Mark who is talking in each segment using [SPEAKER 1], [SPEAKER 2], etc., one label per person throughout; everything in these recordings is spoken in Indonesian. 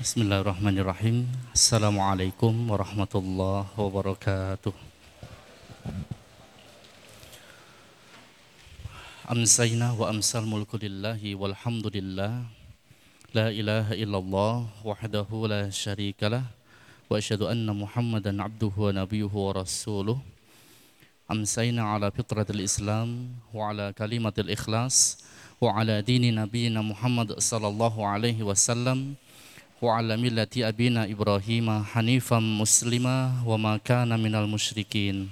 [SPEAKER 1] Bismillahirrahmanirrahim. Assalamualaikum warahmatullahi wabarakatuh. Amsayna wa amsal mulku lillahi walhamdulillah. La ilaha illallah wahdahu la syarikalah. Wa asyhadu anna Muhammadan abduhu wa nabiyuhu wa rasuluh. Amsayna ala fitratil Islam wa ala kalimatil ikhlas wa ala dini nabiyina Muhammad sallallahu alaihi wasallam وعلى ملة أبينا إبراهيم حنيفا مسلما وما كان من المشركين.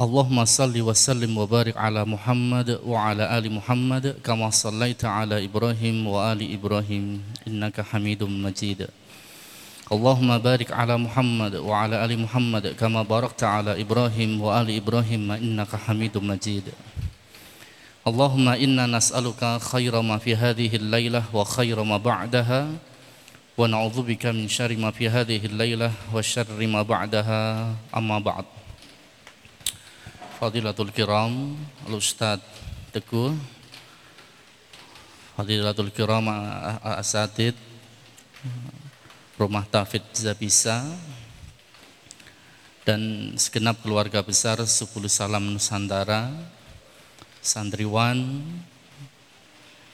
[SPEAKER 1] اللهم صل وسلم وبارك على محمد وعلى آل محمد كما صليت على إبراهيم وآل إبراهيم. إنك حميد مجيد. اللهم بارك على محمد وعلى آل محمد كما باركت على إبراهيم وآل إبراهيم. إنك حميد مجيد. Allahumma inna nas'aluka khaira ma fi hadhihi al-lailah wa khaira ma ba'daha wa na'udzubika min syarri fi hadhihi al-lailah wa syarri ma ba'daha. Amma ba'd. Fadilatul kiram Al-Ustaz Teguh Fadilatul kiram Asatid. Rumah Tafid Zabisa. Dan segenap keluarga besar 10 Salam nusandara santriwan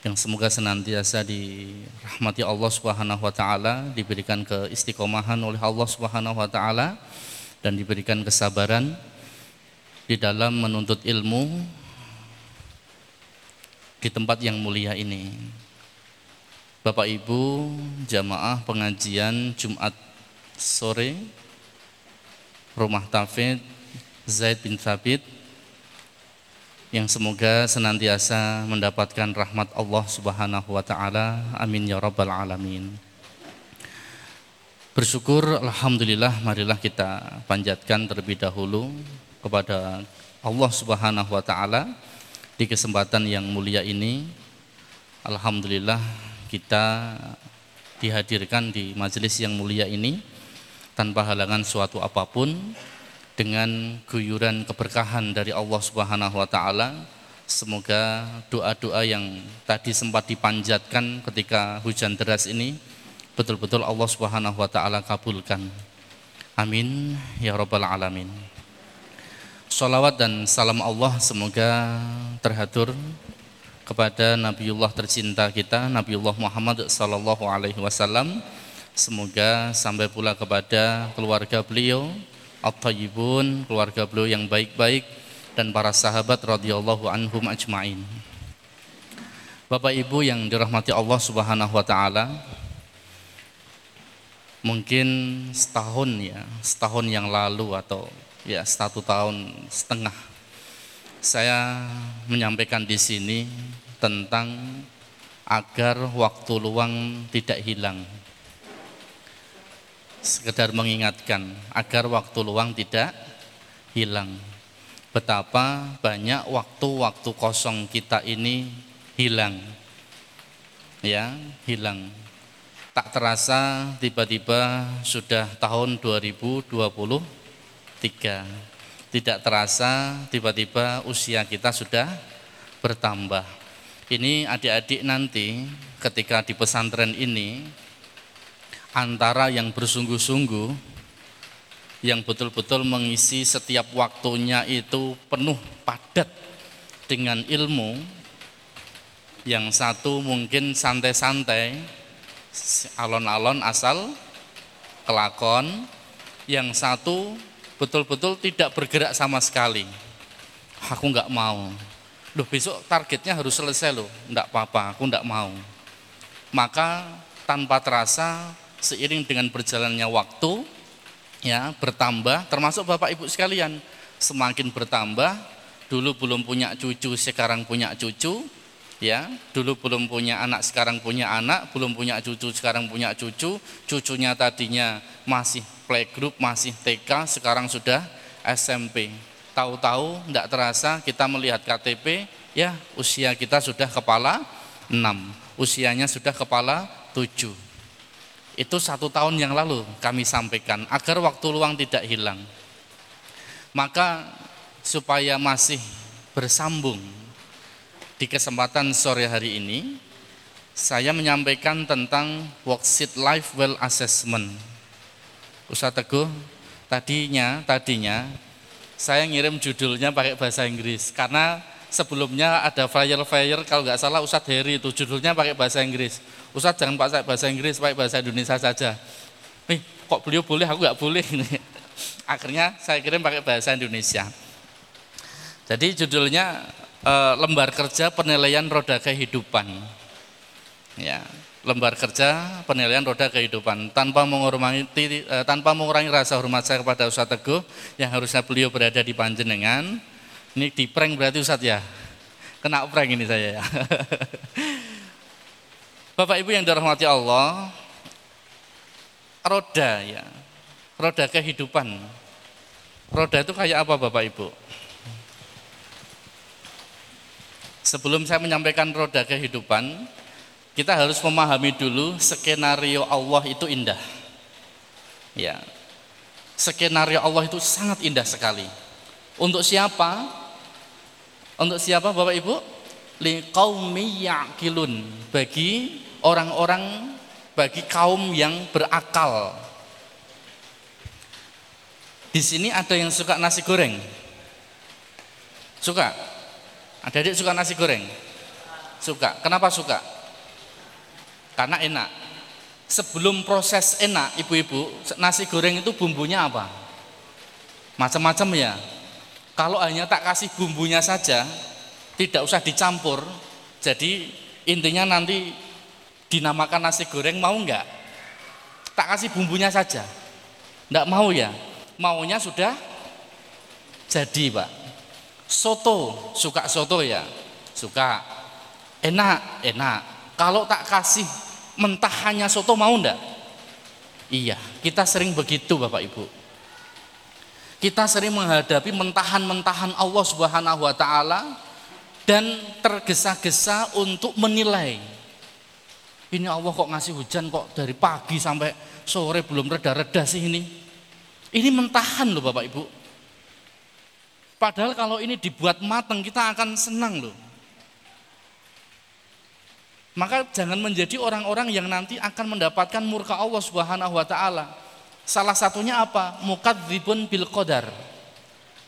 [SPEAKER 1] yang semoga senantiasa dirahmati Allah Subhanahu wa taala, diberikan keistiqomahan oleh Allah Subhanahu wa taala dan diberikan kesabaran di dalam menuntut ilmu di tempat yang mulia ini. Bapak Ibu, jamaah pengajian Jumat sore Rumah Tafid Zaid bin Thabit yang semoga senantiasa mendapatkan rahmat Allah Subhanahu wa taala. Amin ya rabbal alamin. Bersyukur alhamdulillah marilah kita panjatkan terlebih dahulu kepada Allah Subhanahu wa taala di kesempatan yang mulia ini. Alhamdulillah kita dihadirkan di majelis yang mulia ini tanpa halangan suatu apa pun dengan guyuran keberkahan dari Allah Subhanahu wa taala. Semoga doa-doa yang tadi sempat dipanjatkan ketika hujan deras ini betul-betul Allah Subhanahu wa taala kabulkan. Amin ya rabbal alamin. Salawat dan salam Allah semoga terhatur kepada Nabiullah tercinta kita Nabiullah Muhammad sallallahu alaihi wasallam. Semoga sampai pula kepada keluarga beliau, at-tayyibun, keluarga beliau yang baik-baik dan para sahabat radhiyallahu anhum ajmain. Bapak Ibu yang dirahmati Allah Subhanahu wa taala, mungkin setahun ya, setahun yang lalu atau ya satu tahun setengah saya menyampaikan di sini tentang agar waktu luang tidak hilang sekedar mengingatkan agar waktu luang tidak hilang. Betapa banyak waktu-waktu kosong kita ini hilang. Ya, hilang. Tak terasa tiba-tiba sudah tahun 2023. Tidak terasa tiba-tiba usia kita sudah bertambah. Ini adik-adik nanti ketika di pesantren ini antara yang bersungguh-sungguh yang betul-betul mengisi setiap waktunya itu penuh padat dengan ilmu yang satu mungkin santai-santai alon-alon asal kelakon yang satu betul-betul tidak bergerak sama sekali. Aku nggak mau. Loh besok targetnya harus selesai loh. Nggak apa-apa aku nggak mau. Maka tanpa terasa seiring dengan berjalannya waktu ya bertambah termasuk Bapak Ibu sekalian semakin bertambah dulu belum punya cucu sekarang punya cucu ya dulu belum punya anak sekarang punya anak belum punya cucu sekarang punya cucu cucunya tadinya masih playgroup masih TK sekarang sudah SMP tahu-tahu tidak terasa kita melihat KTP ya usia kita sudah kepala 6 usianya sudah kepala 7 itu satu tahun yang lalu kami sampaikan agar waktu luang tidak hilang. Maka supaya masih bersambung di kesempatan sore hari ini, saya menyampaikan tentang worksheet life well assessment. Ustaz Teguh, tadinya tadinya saya ngirim judulnya pakai bahasa Inggris karena sebelumnya ada flyer-flyer kalau nggak salah Ustadz Heri itu judulnya pakai bahasa Inggris. Ustadz jangan pakai bahasa Inggris, pakai bahasa Indonesia saja. Eh, kok beliau boleh, aku nggak boleh. Akhirnya saya kirim pakai bahasa Indonesia. Jadi judulnya e, lembar kerja penilaian roda kehidupan ya lembar kerja penilaian roda kehidupan tanpa mengurangi eh, tanpa mengurangi rasa hormat saya kepada Ustaz Teguh yang harusnya beliau berada di panjenengan ini di prank berarti Ustaz ya kena prank ini saya ya Bapak Ibu yang dirahmati Allah roda ya roda kehidupan roda itu kayak apa Bapak Ibu sebelum saya menyampaikan roda kehidupan kita harus memahami dulu skenario Allah itu indah. Ya. Skenario Allah itu sangat indah sekali. Untuk siapa? Untuk siapa Bapak Ibu? Liqaumi ya'qilun. Bagi orang-orang bagi kaum yang berakal. Di sini ada yang suka nasi goreng. Suka? Ada adik suka nasi goreng? Suka. Kenapa suka? karena enak. Sebelum proses enak, ibu-ibu, nasi goreng itu bumbunya apa? Macam-macam ya. Kalau hanya tak kasih bumbunya saja, tidak usah dicampur, jadi intinya nanti dinamakan nasi goreng mau enggak? Tak kasih bumbunya saja. Enggak mau ya? Maunya sudah jadi, Pak. Soto, suka soto ya? Suka. Enak, enak. Kalau tak kasih mentahannya soto mau ndak? Iya, kita sering begitu Bapak Ibu. Kita sering menghadapi mentahan-mentahan Allah Subhanahu wa taala dan tergesa-gesa untuk menilai. Ini Allah kok ngasih hujan kok dari pagi sampai sore belum reda-reda sih ini. Ini mentahan loh Bapak Ibu. Padahal kalau ini dibuat matang kita akan senang loh. Maka jangan menjadi orang-orang yang nanti akan mendapatkan murka Allah Subhanahu wa taala. Salah satunya apa? Mukadzibun bil qadar.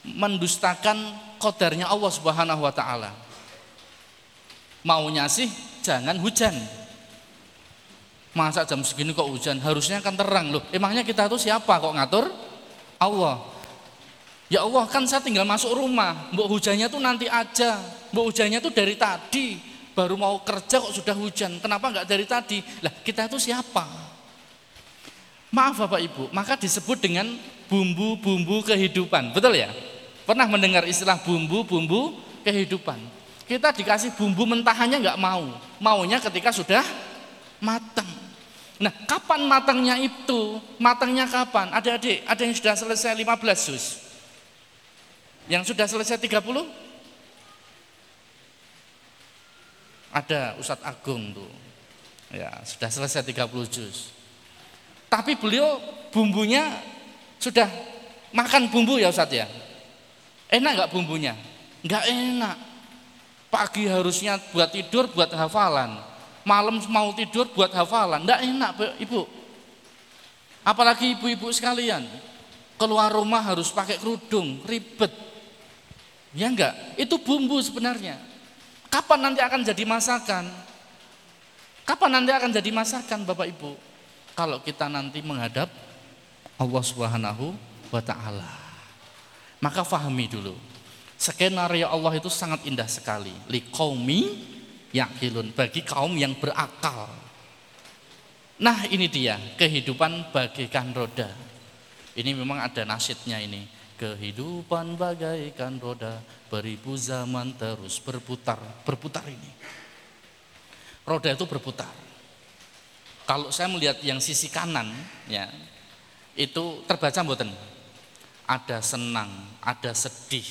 [SPEAKER 1] Mendustakan qadarnya Allah Subhanahu wa taala. Maunya sih jangan hujan. Masa jam segini kok hujan? Harusnya kan terang loh. Emangnya kita tuh siapa kok ngatur? Allah. Ya Allah kan saya tinggal masuk rumah, mbok hujannya tuh nanti aja, mbok hujannya tuh dari tadi, baru mau kerja kok sudah hujan. Kenapa enggak dari tadi? Lah kita itu siapa? Maaf Bapak Ibu, maka disebut dengan bumbu-bumbu kehidupan. Betul ya? Pernah mendengar istilah bumbu-bumbu kehidupan? Kita dikasih bumbu mentahannya enggak mau. Maunya ketika sudah matang. Nah, kapan matangnya itu? Matangnya kapan? Adik-adik, ada yang sudah selesai 15 sus. Yang sudah selesai 30? Ada Ustadz Agung tuh. Ya, sudah selesai 30 juz. Tapi beliau bumbunya sudah makan bumbu ya Ustadz ya. Enak nggak bumbunya? Nggak enak. Pagi harusnya buat tidur, buat hafalan. Malam mau tidur buat hafalan. Nggak enak ibu. Apalagi ibu-ibu sekalian. Keluar rumah harus pakai kerudung, ribet. Ya enggak? Itu bumbu sebenarnya. Kapan nanti akan jadi masakan? Kapan nanti akan jadi masakan Bapak Ibu? Kalau kita nanti menghadap Allah Subhanahu wa taala. Maka fahami dulu. Skenario Allah itu sangat indah sekali. Liqaumi yakilun bagi kaum yang berakal. Nah, ini dia kehidupan bagikan roda. Ini memang ada nasidnya ini. Kehidupan bagaikan roda beribu zaman terus berputar, berputar ini. Roda itu berputar. Kalau saya melihat yang sisi kanan, ya itu terbaca mboten. Ada senang, ada sedih,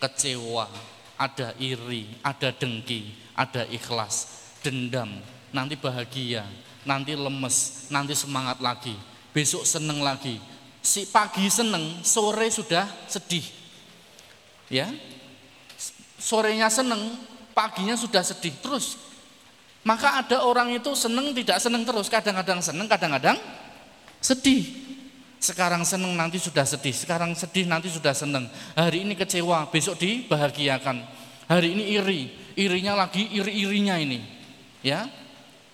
[SPEAKER 1] kecewa, ada iri, ada dengki, ada ikhlas, dendam, nanti bahagia, nanti lemes, nanti semangat lagi, besok seneng lagi, si pagi seneng, sore sudah sedih. Ya. Sorenya seneng, paginya sudah sedih. Terus Maka ada orang itu seneng tidak seneng terus, kadang-kadang seneng, kadang-kadang sedih. Sekarang seneng nanti sudah sedih, sekarang sedih nanti sudah seneng. Hari ini kecewa, besok dibahagiakan. Hari ini iri, irinya lagi iri-irinya ini. Ya,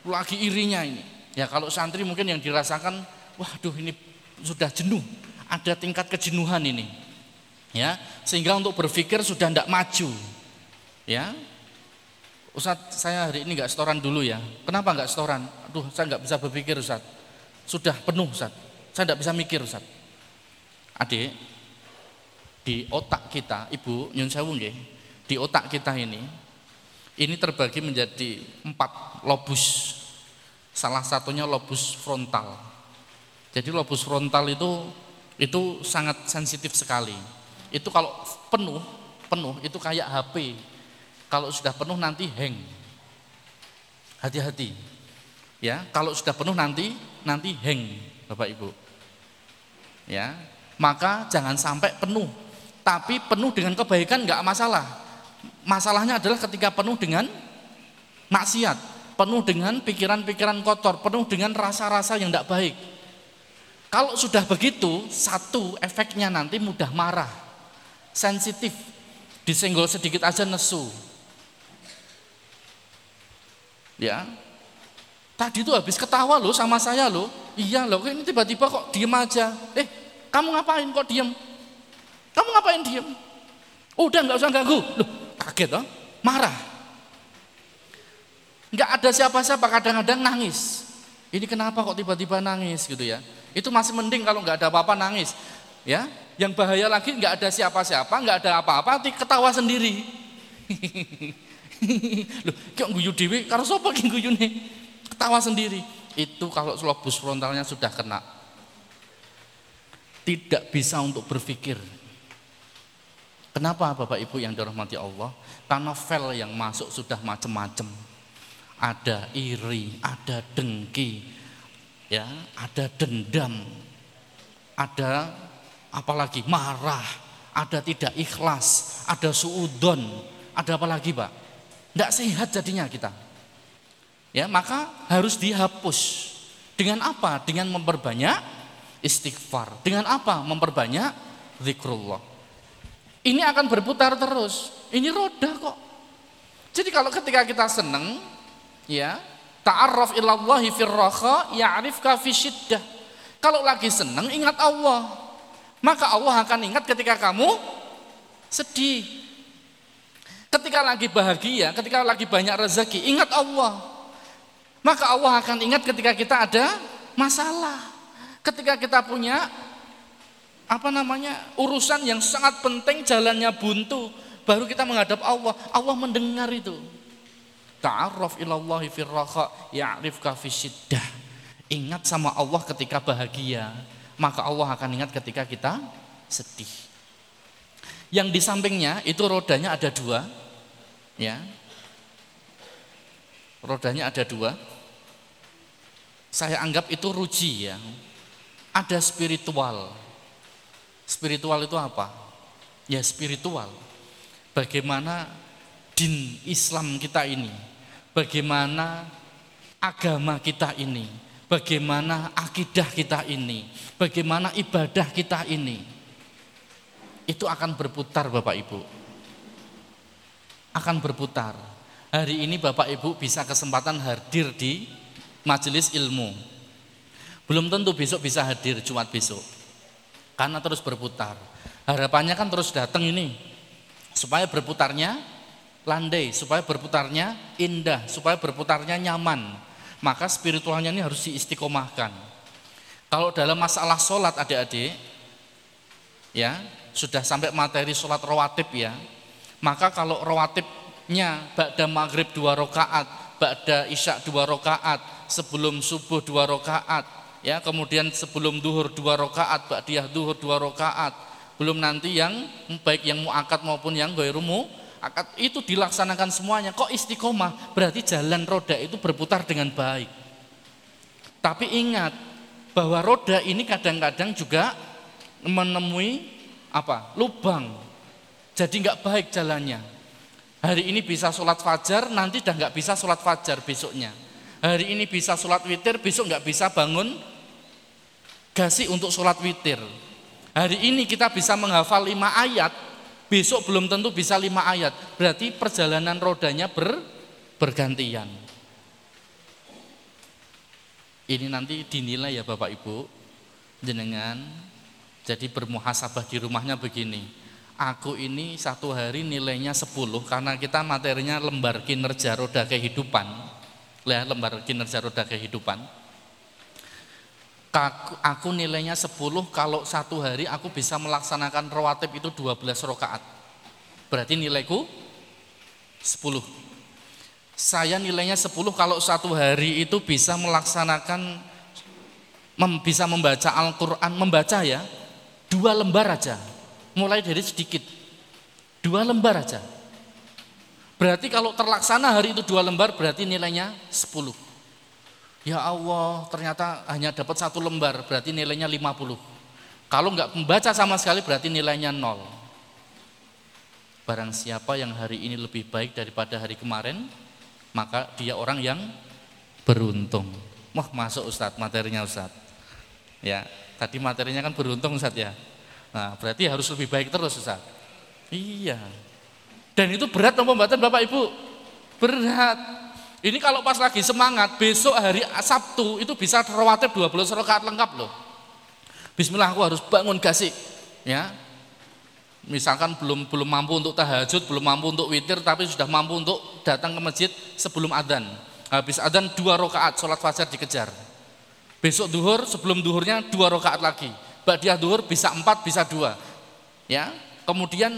[SPEAKER 1] lagi irinya ini. Ya kalau santri mungkin yang dirasakan, waduh ini sudah jenuh, ada tingkat kejenuhan ini. Ya, sehingga untuk berpikir sudah tidak maju. Ya, Ustadz saya hari ini nggak setoran dulu ya. Kenapa nggak setoran? Aduh saya nggak bisa berpikir Ustadz. Sudah penuh Ustadz. Saya nggak bisa mikir Ustadz. Adik, di otak kita, Ibu Nyun Sewu di otak kita ini, ini terbagi menjadi empat lobus. Salah satunya lobus frontal. Jadi lobus frontal itu itu sangat sensitif sekali. Itu kalau penuh, penuh itu kayak HP kalau sudah penuh nanti hang. Hati-hati. Ya, kalau sudah penuh nanti nanti hang, Bapak Ibu. Ya, maka jangan sampai penuh. Tapi penuh dengan kebaikan enggak masalah. Masalahnya adalah ketika penuh dengan maksiat, penuh dengan pikiran-pikiran kotor, penuh dengan rasa-rasa yang tidak baik. Kalau sudah begitu, satu efeknya nanti mudah marah, sensitif, disenggol sedikit aja nesu, Ya. Tadi itu habis ketawa loh sama saya loh. Iya loh, ini tiba-tiba kok diem aja. Eh, kamu ngapain kok diem? Kamu ngapain diem? Udah nggak usah ganggu. Loh, kaget loh, marah. Nggak ada siapa-siapa, kadang-kadang nangis. Ini kenapa kok tiba-tiba nangis gitu ya? Itu masih mending kalau nggak ada apa-apa nangis. Ya, yang bahaya lagi nggak ada siapa-siapa, nggak ada apa-apa, ketawa sendiri. Loh, kok guyu dhewe karo sapa ki guyune? Ketawa sendiri. Itu kalau lobus frontalnya sudah kena. Tidak bisa untuk berpikir. Kenapa Bapak Ibu yang dirahmati Allah? Karena file yang masuk sudah macam-macam. Ada iri, ada dengki, ya, ada dendam, ada apalagi marah, ada tidak ikhlas, ada suudon, ada apa lagi Pak? Tidak sehat jadinya kita. Ya, maka harus dihapus. Dengan apa? Dengan memperbanyak istighfar. Dengan apa? Memperbanyak zikrullah. Ini akan berputar terus. Ini roda kok. Jadi kalau ketika kita senang, ya, ta'arraf ilallahi firraha ya'rifka fi syiddah. Kalau lagi senang ingat Allah. Maka Allah akan ingat ketika kamu sedih. Ketika lagi bahagia, ketika lagi banyak rezeki, ingat Allah. Maka Allah akan ingat ketika kita ada masalah. Ketika kita punya apa namanya urusan yang sangat penting jalannya buntu, baru kita menghadap Allah. Allah mendengar itu. Ta'arraf ilallahi firraha ya'rifka fi syiddah. Ingat sama Allah ketika bahagia, maka Allah akan ingat ketika kita sedih. Yang di sampingnya itu rodanya ada dua, ya. Rodanya ada dua. Saya anggap itu ruji ya. Ada spiritual. Spiritual itu apa? Ya spiritual. Bagaimana din Islam kita ini, bagaimana agama kita ini, bagaimana akidah kita ini, bagaimana ibadah kita ini itu akan berputar Bapak Ibu. Akan berputar. Hari ini Bapak Ibu bisa kesempatan hadir di majelis ilmu. Belum tentu besok bisa hadir Jumat besok. Karena terus berputar. Harapannya kan terus datang ini. Supaya berputarnya landai, supaya berputarnya indah, supaya berputarnya nyaman. Maka spiritualnya ini harus diistiqomahkan. Kalau dalam masalah sholat adik-adik, ya sudah sampai materi sholat rawatib ya, maka kalau rawatibnya ba'da maghrib dua rakaat, ba'da isya dua rakaat, sebelum subuh dua rakaat, ya kemudian sebelum duhur dua rakaat, ba'diyah duhur dua rakaat, belum nanti yang baik yang muakat maupun yang goirumu akad itu dilaksanakan semuanya. Kok istiqomah? Berarti jalan roda itu berputar dengan baik. Tapi ingat bahwa roda ini kadang-kadang juga menemui apa? Lubang. Jadi nggak baik jalannya. Hari ini bisa sholat fajar, nanti udah nggak bisa sholat fajar besoknya. Hari ini bisa sholat witir, besok nggak bisa bangun gasi untuk sholat witir. Hari ini kita bisa menghafal lima ayat, besok belum tentu bisa lima ayat. Berarti perjalanan rodanya ber, bergantian. Ini nanti dinilai ya Bapak Ibu, jenengan jadi bermuhasabah di rumahnya begini aku ini satu hari nilainya 10 karena kita materinya lembar kinerja roda kehidupan. Ya lembar kinerja roda kehidupan. Aku nilainya 10 kalau satu hari aku bisa melaksanakan rawatib itu 12 rokaat berarti nilaiku 10 saya nilainya 10 kalau satu hari itu bisa melaksanakan bisa membaca Al-Quran membaca ya dua lembar aja mulai dari sedikit. Dua lembar aja. Berarti kalau terlaksana hari itu dua lembar berarti nilainya 10. Ya Allah ternyata hanya dapat satu lembar berarti nilainya 50. Kalau nggak membaca sama sekali berarti nilainya nol. Barang siapa yang hari ini lebih baik daripada hari kemarin, maka dia orang yang beruntung. Wah masuk Ustadz materinya Ustadz. Ya, tadi materinya kan beruntung Ustadz ya. Nah, berarti harus lebih baik terus Ustaz. Iya. Dan itu berat pembatan Bapak Ibu? Berat. Ini kalau pas lagi semangat, besok hari Sabtu itu bisa rawatib 12 rakaat lengkap loh. Bismillah aku harus bangun gasik. Ya. Misalkan belum belum mampu untuk tahajud, belum mampu untuk witir, tapi sudah mampu untuk datang ke masjid sebelum adzan. Habis adzan dua rakaat sholat fajar dikejar. Besok duhur, sebelum duhurnya dua rakaat lagi Ba'diyah duhur bisa empat, bisa dua. Ya, kemudian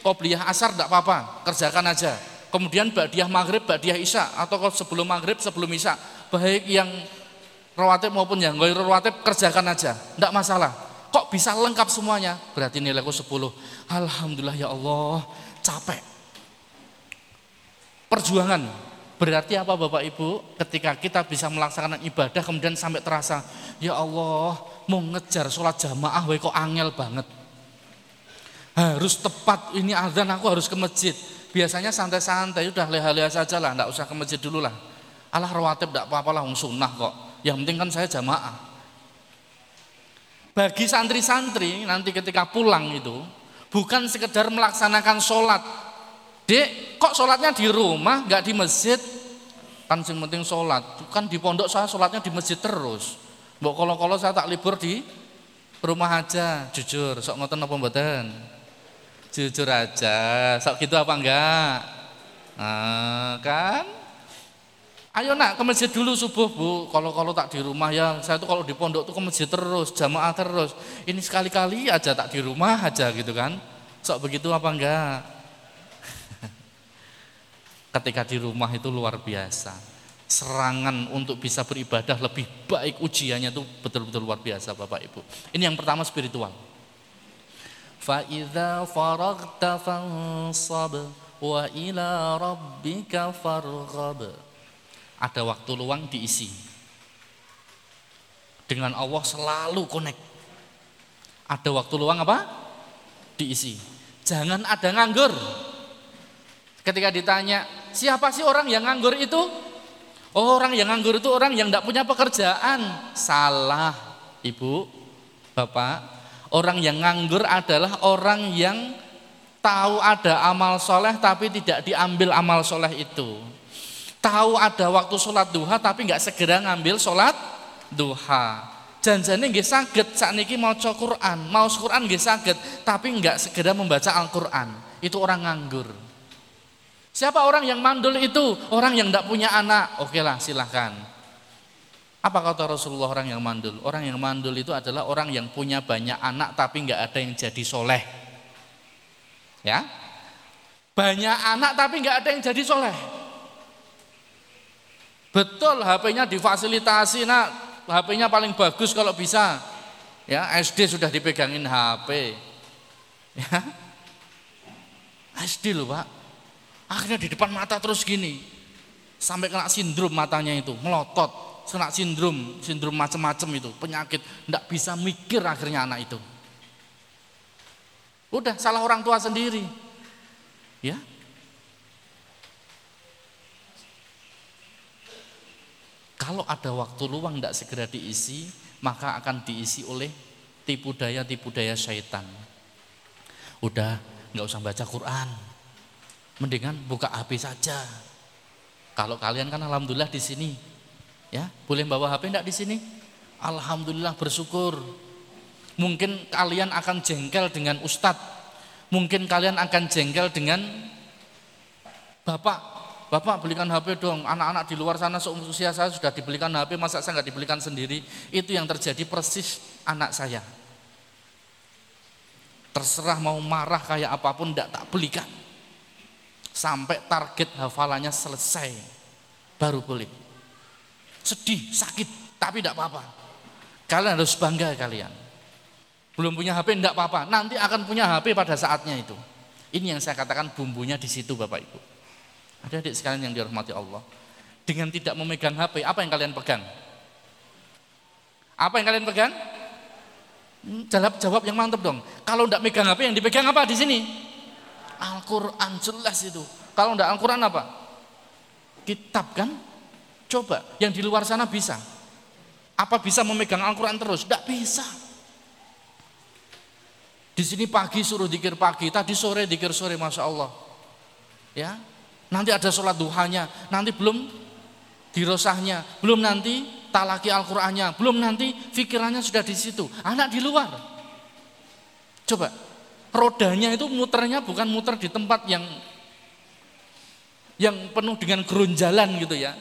[SPEAKER 1] qobliyah asar tidak apa-apa, kerjakan aja. Kemudian ba'diyah maghrib, ba'diyah isya atau sebelum maghrib, sebelum isya. Baik yang rawatib maupun yang goir rawatib kerjakan aja, tidak masalah. Kok bisa lengkap semuanya? Berarti nilaiku 10. Alhamdulillah ya Allah, capek. Perjuangan, Berarti apa Bapak Ibu? Ketika kita bisa melaksanakan ibadah kemudian sampai terasa, ya Allah, mau ngejar sholat jamaah, we kok angel banget. Harus tepat ini azan aku harus ke masjid. Biasanya santai-santai, udah leha-leha saja lah, enggak usah ke masjid dulu lah. Allah rawatib enggak apa-apa lah, sunnah kok. Yang penting kan saya jamaah. Bagi santri-santri nanti ketika pulang itu, bukan sekedar melaksanakan sholat, Dek, kok sholatnya di rumah, nggak di masjid? Kan yang penting sholat. Kan di pondok saya sholatnya di masjid terus. Mbok kalau-kalau saya tak libur di rumah aja, jujur. Sok ngoten apa mboten? Jujur aja. Sok gitu apa enggak? Nah, kan? Ayo nak ke masjid dulu subuh bu. Kalau kalau tak di rumah ya, saya tuh kalau di pondok tuh ke masjid terus, jamaah terus. Ini sekali-kali aja tak di rumah aja gitu kan. Sok begitu apa enggak? ketika di rumah itu luar biasa. Serangan untuk bisa beribadah lebih baik ujiannya itu betul-betul luar biasa Bapak Ibu. Ini yang pertama spiritual. Fa'idha faragta fansab wa ila rabbika farghab. Ada waktu luang diisi. Dengan Allah selalu connect. Ada waktu luang apa? Diisi. Jangan ada nganggur. Ketika ditanya, siapa sih orang yang nganggur itu? Orang yang nganggur itu orang yang tidak punya pekerjaan. Salah, ibu, bapak. Orang yang nganggur adalah orang yang tahu ada amal soleh tapi tidak diambil amal soleh itu. Tahu ada waktu sholat duha tapi nggak segera ngambil sholat duha. Janjane nggih saged sakniki maca Quran, mau Quran nggih saged tapi nggak segera membaca Al-Qur'an. Itu orang nganggur. Siapa orang yang mandul itu? Orang yang tidak punya anak. Oke lah silahkan. Apa kata Rasulullah orang yang mandul? Orang yang mandul itu adalah orang yang punya banyak anak tapi nggak ada yang jadi soleh. Ya, banyak anak tapi nggak ada yang jadi soleh. Betul HP-nya difasilitasi nak, HP-nya paling bagus kalau bisa. Ya, SD sudah dipegangin HP. Ya. SD loh Pak. Akhirnya di depan mata terus gini. Sampai kena sindrom matanya itu, melotot. Kena sindrom, sindrom macam-macam itu, penyakit. Tidak bisa mikir akhirnya anak itu. Udah salah orang tua sendiri. Ya. Kalau ada waktu luang tidak segera diisi, maka akan diisi oleh tipu daya-tipu daya syaitan. Udah nggak usah baca Quran, mendingan buka HP saja. Kalau kalian kan alhamdulillah di sini, ya boleh bawa HP enggak di sini? Alhamdulillah bersyukur. Mungkin kalian akan jengkel dengan ustadz, mungkin kalian akan jengkel dengan bapak. Bapak belikan HP dong, anak-anak di luar sana seusia saya sudah dibelikan HP, masa saya nggak dibelikan sendiri? Itu yang terjadi persis anak saya. Terserah mau marah kayak apa pun, tidak tak belikan. Sampai target hafalannya selesai, baru boleh. Sedih, sakit, tapi tidak apa-apa. Kalian harus bangga kalian. Belum punya HP, tidak apa-apa. Nanti akan punya HP pada saatnya itu. Ini yang saya katakan bumbunya di situ Bapak Ibu. Adik-adik sekalian yang dirahmati Allah. Dengan tidak memegang HP, apa yang kalian pegang? Apa yang kalian pegang? Hmm, jawab jawab yang mantap dong. Kalau tidak megang HP yang dipegang apa di sini? Al-Quran jelas itu. Kalau tidak Al-Quran apa? Kitab kan? Coba, yang di luar sana bisa. Apa bisa memegang Al-Quran terus? Tidak bisa. Di sini pagi suruh dikir pagi, tadi sore dikir sore, masya Allah. Ya, nanti ada sholat duhanya, nanti belum dirosahnya, belum nanti talaki Al-Qur'annya, belum nanti pikirannya sudah di situ. Anak di luar. Coba, rodanya itu muternya bukan muter di tempat yang yang penuh dengan gerunjalan gitu ya.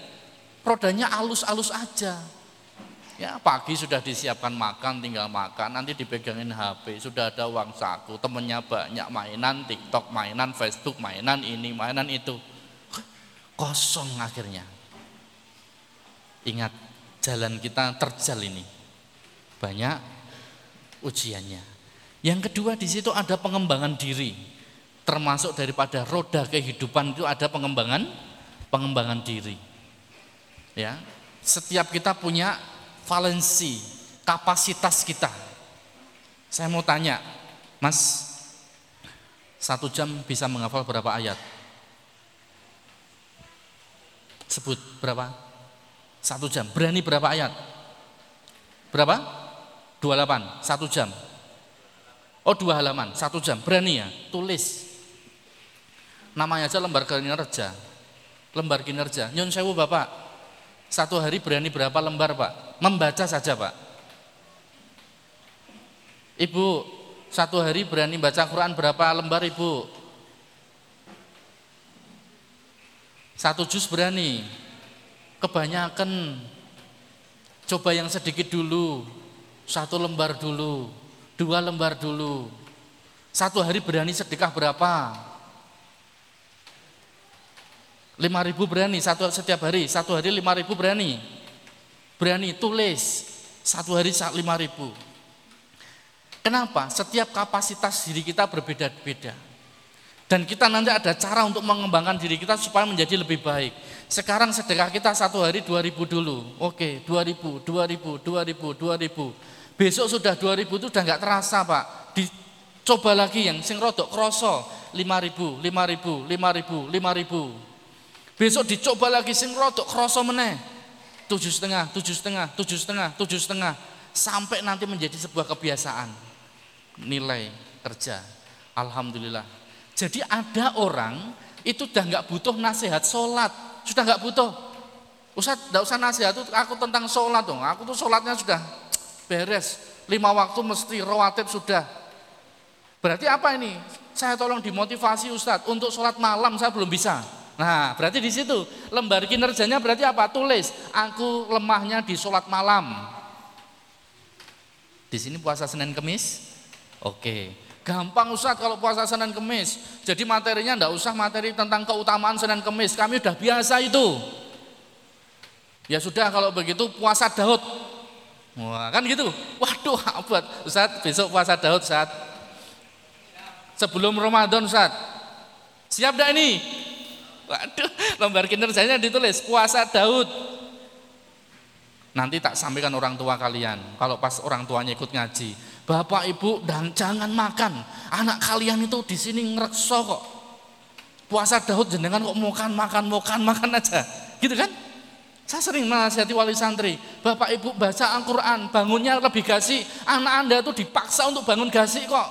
[SPEAKER 1] Rodanya alus-alus aja. Ya pagi sudah disiapkan makan, tinggal makan, nanti dipegangin HP, sudah ada uang saku, temennya banyak mainan, TikTok, mainan, Facebook, mainan ini, mainan itu kosong akhirnya. Ingat, jalan kita terjal ini. Banyak ujiannya. Yang kedua di situ ada pengembangan diri. Termasuk daripada roda kehidupan itu ada pengembangan pengembangan diri. Ya. Setiap kita punya valensi, kapasitas kita. Saya mau tanya, Mas, satu jam bisa menghafal berapa ayat? Sebut berapa? Satu jam. Berani berapa ayat? Berapa? 28, satu jam. Oh dua halaman, satu jam. Berani ya? Tulis. Namanya aja lembar kinerja. Lembar kinerja. Nyun sewu bapak. Satu hari berani berapa lembar pak? Membaca saja pak. Ibu, satu hari berani baca Quran berapa lembar ibu? Satu jus berani. Kebanyakan coba yang sedikit dulu. Satu lembar dulu, dua lembar dulu. Satu hari berani sedekah berapa? Lima ribu berani satu setiap hari, satu hari lima ribu berani. Berani tulis satu hari lima ribu. Kenapa? Setiap kapasitas diri kita berbeda-beda. Dan kita nanti ada cara untuk mengembangkan diri kita supaya menjadi lebih baik. Sekarang sedekah kita satu hari 2000 dulu. Oke, 2000, 2000, 2000, 2000. Besok sudah 2000 itu udah nggak terasa Pak. Dicoba lagi yang sing rodok kroso 5000, 5000, 5000, 5000. Besok dicoba lagi sing rodok kroso meneh. Tujuh setengah, tujuh setengah, tujuh setengah, tujuh setengah. Sampai nanti menjadi sebuah kebiasaan. Nilai kerja. Alhamdulillah jadi ada orang itu udah nggak butuh nasihat sholat, sudah nggak butuh. Ustaz, nggak usah nasihat aku tentang sholat dong. Aku tuh sholatnya sudah beres, lima waktu mesti rawatib sudah. Berarti apa ini? Saya tolong dimotivasi Ustadz untuk sholat malam saya belum bisa. Nah, berarti di situ lembar kinerjanya berarti apa? Tulis, aku lemahnya di sholat malam. Di sini puasa Senin Kemis? Oke. Gampang Ustaz kalau puasa Senin Kemis. Jadi materinya enggak usah materi tentang keutamaan Senin Kemis. Kami udah biasa itu. Ya sudah kalau begitu puasa Daud. Wah, kan gitu. Waduh, abad. Ustaz, besok puasa Daud, Ustaz. Sebelum Ramadan, Ustaz. Siap dah ini? Waduh, lembar kinerjanya ditulis puasa Daud. Nanti tak sampaikan orang tua kalian. Kalau pas orang tuanya ikut ngaji, Bapak Ibu dan jangan makan. Anak kalian itu di sini ngerekso kok. Puasa Daud jenengan kok makan makan makan makan aja. Gitu kan? Saya sering menasihati wali santri, Bapak Ibu baca Al-Quran, bangunnya lebih gasi, anak Anda itu dipaksa untuk bangun gasi kok.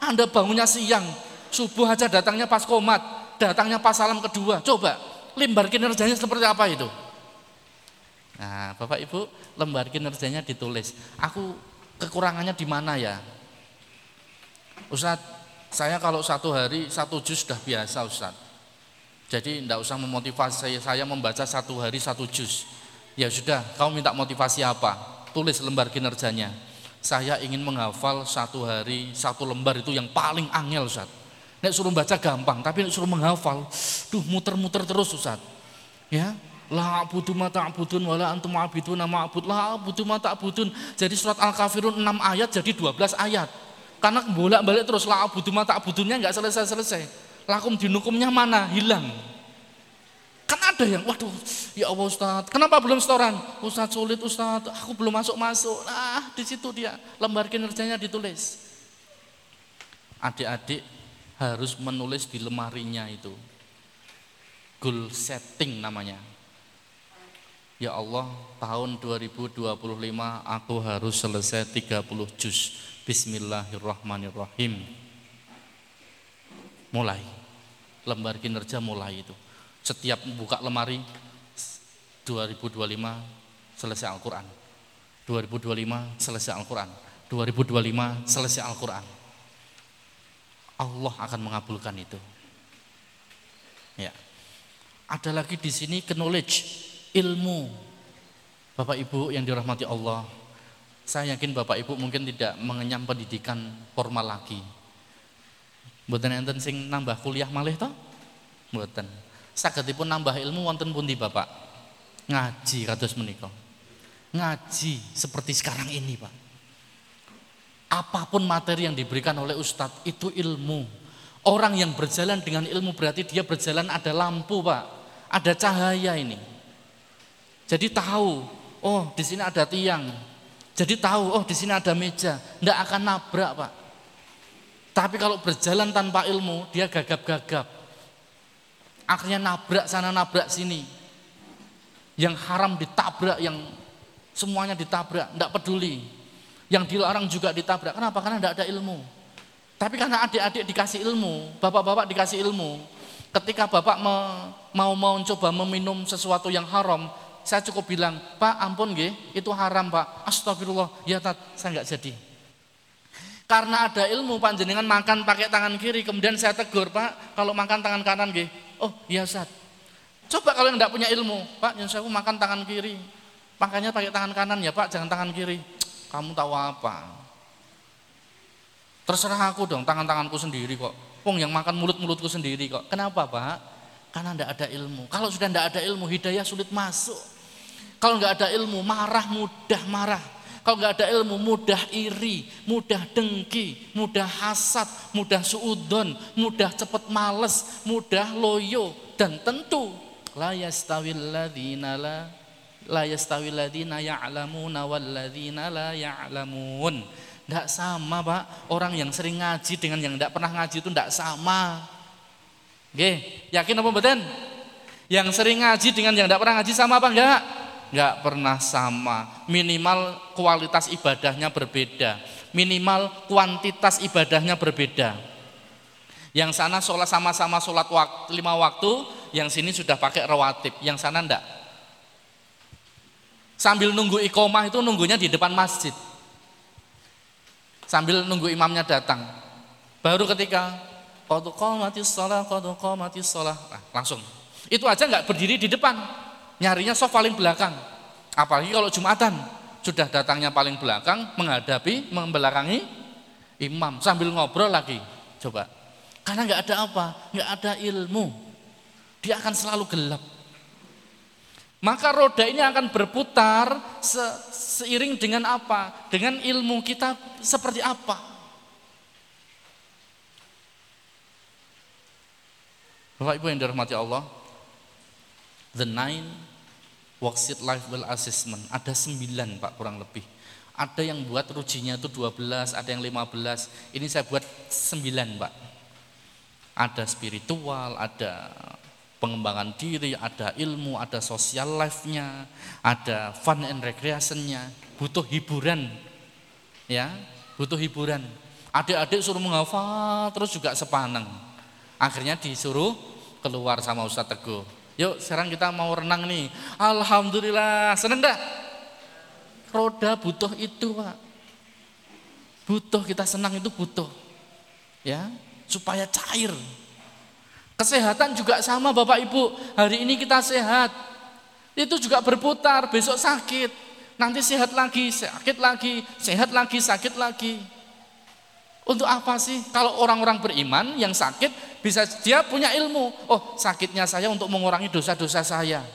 [SPEAKER 1] Anda bangunnya siang, subuh aja datangnya pas komat, datangnya pas salam kedua. Coba, lembar kinerjanya seperti apa itu? Nah, Bapak Ibu, lembar kinerjanya ditulis. Aku kekurangannya di mana ya? Ustadz, saya kalau satu hari satu juz sudah biasa Ustadz. Jadi tidak usah memotivasi saya, membaca satu hari satu juz. Ya sudah, kau minta motivasi apa? Tulis lembar kinerjanya. Saya ingin menghafal satu hari satu lembar itu yang paling angel Ustaz. Nek suruh baca gampang, tapi nek suruh menghafal, duh muter-muter terus Ustaz. Ya, la abudu ma ta'budun wala antum abidun nama abud la abudu ma ta'budun. Jadi surat Al-Kafirun 6 ayat jadi 12 ayat. Karena bolak-balik terus la abudu ma ta'budunnya enggak selesai-selesai lakum dinukumnya mana? Hilang. Kan ada yang, waduh, ya Allah Ustaz, kenapa belum setoran? Ustaz sulit Ustaz, aku belum masuk-masuk. Nah, di situ dia, lembar kinerjanya ditulis. Adik-adik harus menulis di lemarinya itu. Goal setting namanya. Ya Allah, tahun 2025 aku harus selesai 30 juz. Bismillahirrahmanirrahim mulai. Lembar kinerja mulai itu. Setiap buka lemari 2025 selesai Al-Quran. 2025 selesai Al-Quran. 2025 selesai Al-Quran. Allah akan mengabulkan itu. Ya. Ada lagi di sini knowledge ilmu. Bapak Ibu yang dirahmati Allah saya yakin Bapak Ibu mungkin tidak mengenyam pendidikan formal lagi Mboten enten sing nambah kuliah malih to? Mboten. Sagedipun nambah ilmu wonten pundi Bapak? Ngaji kados menika. Ngaji seperti sekarang ini, Pak. Apa pun materi yang diberikan oleh ustadz itu ilmu. Orang yang berjalan dengan ilmu berarti dia berjalan ada lampu, Pak. Ada cahaya ini. Jadi tahu, oh di sini ada tiang. Jadi tahu, oh di sini ada meja. Tidak akan nabrak, Pak. Tapi kalau berjalan tanpa ilmu, dia gagap-gagap. Akhirnya nabrak sana, nabrak sini. Yang haram ditabrak, yang semuanya ditabrak, tidak peduli. Yang dilarang juga ditabrak. Kenapa? Karena tidak ada ilmu. Tapi karena adik-adik dikasih ilmu, bapak-bapak dikasih ilmu. Ketika bapak mau mau coba meminum sesuatu yang haram, saya cukup bilang, Pak ampun nggih, itu haram Pak. Astagfirullah, ya tat, saya nggak jadi. Karena ada ilmu panjenengan makan pakai tangan kiri, kemudian saya tegur, Pak, kalau makan tangan kanan nggih. Oh, iya Ustaz. Coba kalau yang tidak punya ilmu, Pak, yang saya makan tangan kiri. Makanya pakai tangan kanan ya, Pak, jangan tangan kiri. Kamu tahu apa? Terserah aku dong, tangan-tanganku sendiri kok. Pung yang makan mulut-mulutku sendiri kok. Kenapa, Pak? Karena tidak ada ilmu. Kalau sudah tidak ada ilmu, hidayah sulit masuk. Kalau nggak ada ilmu, marah mudah marah. Kalau nggak ada ilmu, mudah iri, mudah dengki, mudah hasad, mudah suudon, mudah cepat males, mudah loyo, dan tentu la yastawil ladzina la la yastawil ladzina ya'lamuna wal ladzina la ya'lamun. Tidak sama pak, orang yang sering ngaji dengan yang tidak pernah ngaji itu tidak sama. Oke, yakin apa betul? Yang sering ngaji dengan yang tidak pernah ngaji sama apa enggak? Nggak pernah sama. Minimal kualitas ibadahnya berbeda, minimal kuantitas ibadahnya berbeda. Yang sana sholat sama-sama sholat waktu, lima waktu, yang sini sudah pakai rawatib, yang sana enggak. Sambil nunggu ikomah itu nunggunya di depan masjid. Sambil nunggu imamnya datang. Baru ketika qad qamatis shalah, qad qamatis shalah, nah, langsung. Itu aja nggak berdiri di depan nyarinya soft paling belakang. Apalagi kalau Jumatan, sudah datangnya paling belakang menghadapi membelakangi imam sambil ngobrol lagi. Coba. Karena nggak ada apa? nggak ada ilmu. Dia akan selalu gelap. Maka roda ini akan berputar se seiring dengan apa? Dengan ilmu kita seperti apa? Bapak Ibu yang dirahmati Allah, the nine worksheet life well assessment ada sembilan Pak kurang lebih ada yang buat rujinya itu 12 ada yang 15 ini saya buat sembilan Pak ada spiritual ada pengembangan diri, ada ilmu, ada social life-nya, ada fun and recreation-nya, butuh hiburan. Ya, butuh hiburan. Adik-adik suruh menghafal terus juga sepaneng. Akhirnya disuruh keluar sama Ustaz Teguh. Yuk sekarang kita mau renang nih. Alhamdulillah, seneng dah. Roda butuh itu Pak. Butuh kita senang itu butuh. Ya, supaya cair. Kesehatan juga sama Bapak Ibu. Hari ini kita sehat. Itu juga berputar, besok sakit. Nanti sehat lagi, sakit lagi, sehat lagi, sakit lagi. Untuk apa sih? Kalau orang-orang beriman yang sakit bisa dia punya ilmu. Oh, sakitnya saya untuk mengurangi dosa-dosa saya.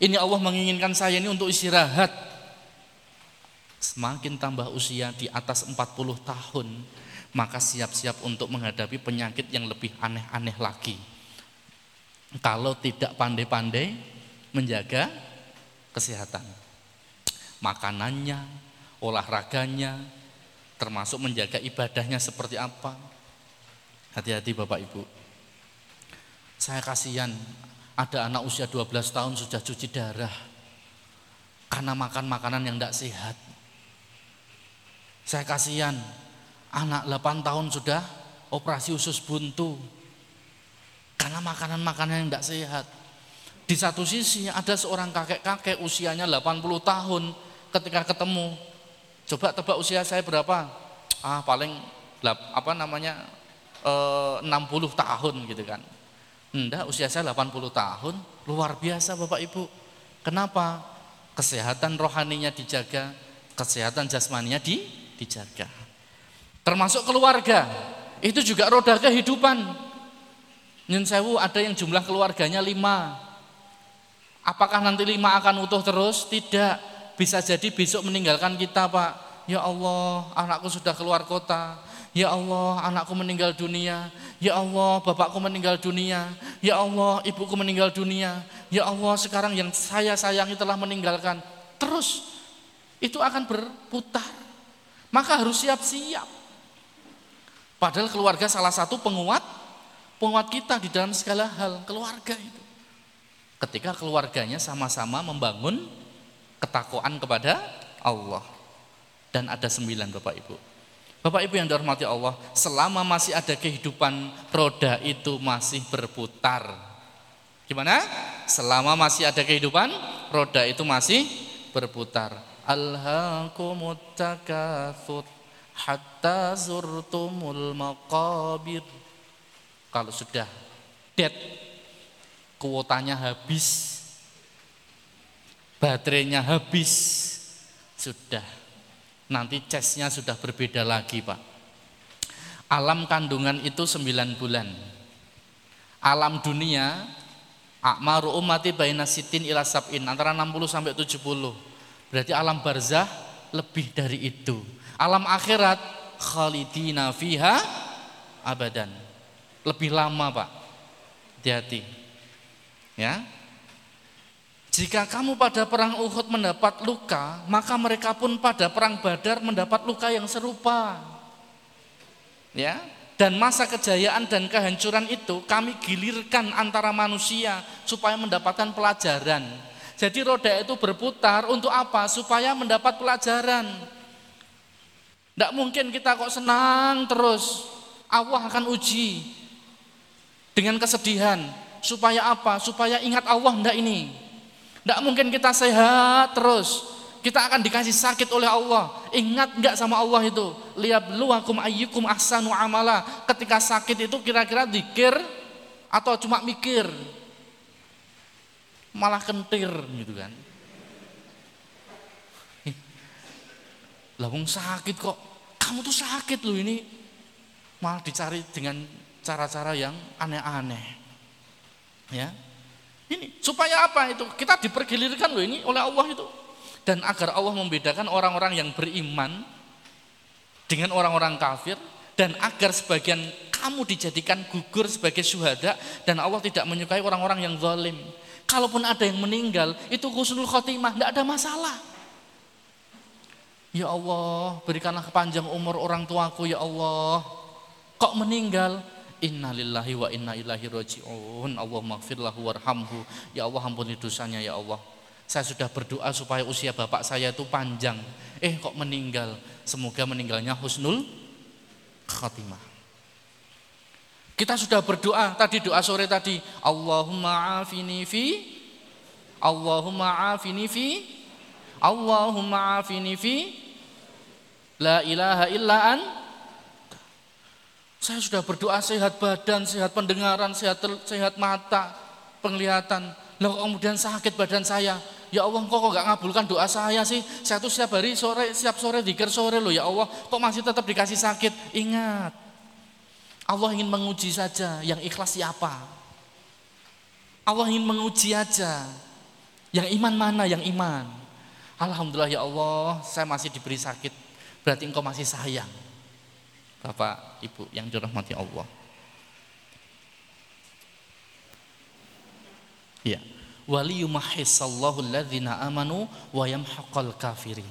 [SPEAKER 1] Ini Allah menginginkan saya ini untuk istirahat. Semakin tambah usia di atas 40 tahun, maka siap-siap untuk menghadapi penyakit yang lebih aneh-aneh lagi. Kalau tidak pandai-pandai menjaga kesehatan. Makanannya, olahraganya, termasuk menjaga ibadahnya seperti apa. Hati-hati Bapak Ibu. Saya kasihan ada anak usia 12 tahun sudah cuci darah karena makan makanan yang tidak sehat. Saya kasihan Anak 8 tahun sudah operasi usus buntu. Karena makanan-makanan yang tidak sehat. Di satu sisi ada seorang kakek-kakek usianya 80 tahun ketika ketemu. Coba tebak usia saya berapa? Ah paling apa namanya eh, 60 tahun gitu kan. Enggak, usia saya 80 tahun, luar biasa Bapak Ibu. Kenapa? Kesehatan rohaninya dijaga, kesehatan jasmaninya di, dijaga. Termasuk keluarga. Itu juga roda kehidupan. Nyun sewu ada yang jumlah keluarganya lima. Apakah nanti lima akan utuh terus? Tidak. Bisa jadi besok meninggalkan kita Pak. Ya Allah anakku sudah keluar kota. Ya Allah anakku meninggal dunia. Ya Allah bapakku meninggal dunia. Ya Allah ibuku meninggal dunia. Ya Allah sekarang yang saya sayangi telah meninggalkan. Terus itu akan berputar. Maka harus siap-siap. Padahal keluarga salah satu penguat penguat kita di dalam segala hal, keluarga itu. Ketika keluarganya sama-sama membangun ketakwaan kepada Allah. Dan ada sembilan Bapak Ibu. Bapak Ibu yang dihormati Allah, selama masih ada kehidupan, roda itu masih berputar. Gimana? Selama masih ada kehidupan, roda itu masih berputar. Takatsur hatta zurtumul maqabir. Kalau sudah dead, kuotanya habis, baterainya habis, sudah. Nanti cashnya sudah berbeda lagi Pak. Alam kandungan itu 9 bulan. Alam dunia, akmaru umati baina sitin ila sab'in, antara 60 sampai 70. Berarti alam barzah lebih dari itu. Alam akhirat khalidina fiha abadan. Lebih lama, Pak. Hati-hati. Ya. Jika kamu pada perang Uhud mendapat luka, maka mereka pun pada perang Badar mendapat luka yang serupa. Ya, dan masa kejayaan dan kehancuran itu kami gilirkan antara manusia supaya mendapatkan pelajaran. Jadi roda itu berputar untuk apa? Supaya mendapat pelajaran. Tidak mungkin kita kok senang terus. Allah akan uji dengan kesedihan. Supaya apa? Supaya ingat Allah enggak ini. Tidak mungkin kita sehat terus. Kita akan dikasih sakit oleh Allah. Ingat enggak sama Allah itu? Liyabluwakum ayyukum ahsanu amala. Ketika sakit itu kira-kira dikir atau cuma mikir? Malah kentir gitu kan. Lah sakit kok. Kamu tuh sakit loh ini. Malah dicari dengan cara-cara yang aneh-aneh. Ya. Ini supaya apa itu? Kita dipergilirkan loh ini oleh Allah itu. Dan agar Allah membedakan orang-orang yang beriman dengan orang-orang kafir dan agar sebagian kamu dijadikan gugur sebagai syuhada dan Allah tidak menyukai orang-orang yang zalim. Kalaupun ada yang meninggal, itu husnul khotimah, tidak ada masalah. Ya Allah, berikanlah kepanjang umur orang tuaku ya Allah. Kok meninggal? Inna lillahi wa inna ilahi roji'un. Allah maghfirlahu warhamhu. Ya Allah ampuni dosanya ya Allah. Saya sudah berdoa supaya usia bapak saya itu panjang. Eh kok meninggal. Semoga meninggalnya husnul khatimah. Kita sudah berdoa tadi doa sore tadi. Allahumma afini fi Allahumma afini fi Allahumma afini fi La ilaha illa an saya sudah berdoa sehat badan, sehat pendengaran, sehat sehat mata, penglihatan. Lalu kemudian sakit badan saya. Ya Allah, kok kok gak ngabulkan doa saya sih? Saya tuh setiap hari sore, setiap sore dikir sore loh ya Allah. Kok masih tetap dikasih sakit? Ingat, Allah ingin menguji saja. Yang ikhlas siapa? Allah ingin menguji aja. Yang iman mana? Yang iman. Alhamdulillah ya Allah, saya masih diberi sakit. Berarti engkau masih sayang. Bapak, Ibu yang dirahmati Allah. Ya. Waliyumahhisallahu alladzina amanu wa yamhaqal kafirin.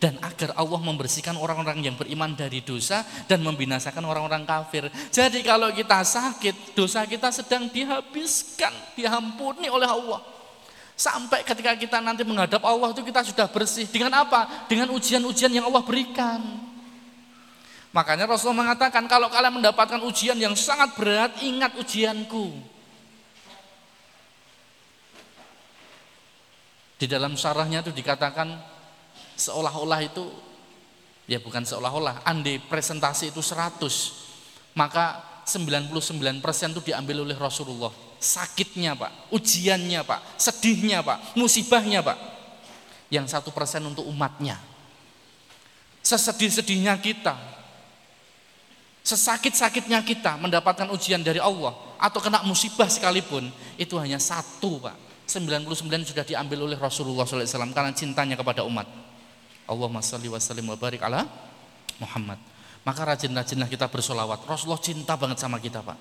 [SPEAKER 1] Dan agar Allah membersihkan orang-orang yang beriman dari dosa dan membinasakan orang-orang kafir. Jadi kalau kita sakit, dosa kita sedang dihabiskan, diampuni oleh Allah. Sampai ketika kita nanti menghadap Allah itu kita sudah bersih. Dengan apa? Dengan ujian-ujian yang Allah berikan. Makanya Rasulullah mengatakan kalau kalian mendapatkan ujian yang sangat berat, ingat ujianku. Di dalam syarahnya itu dikatakan seolah-olah itu ya bukan seolah-olah, andai presentasi itu 100, maka 99% itu diambil oleh Rasulullah. Sakitnya Pak, ujiannya Pak, sedihnya Pak, musibahnya Pak. Yang satu persen untuk umatnya. Sesedih-sedihnya kita, Sesakit-sakitnya kita mendapatkan ujian dari Allah atau kena musibah sekalipun, itu hanya satu Pak. 99 sudah diambil oleh Rasulullah SAW karena cintanya kepada umat. Allahumma salli wa sallim wa barik ala Muhammad. Maka rajin-rajinlah kita bersolawat. Rasulullah cinta banget sama kita Pak.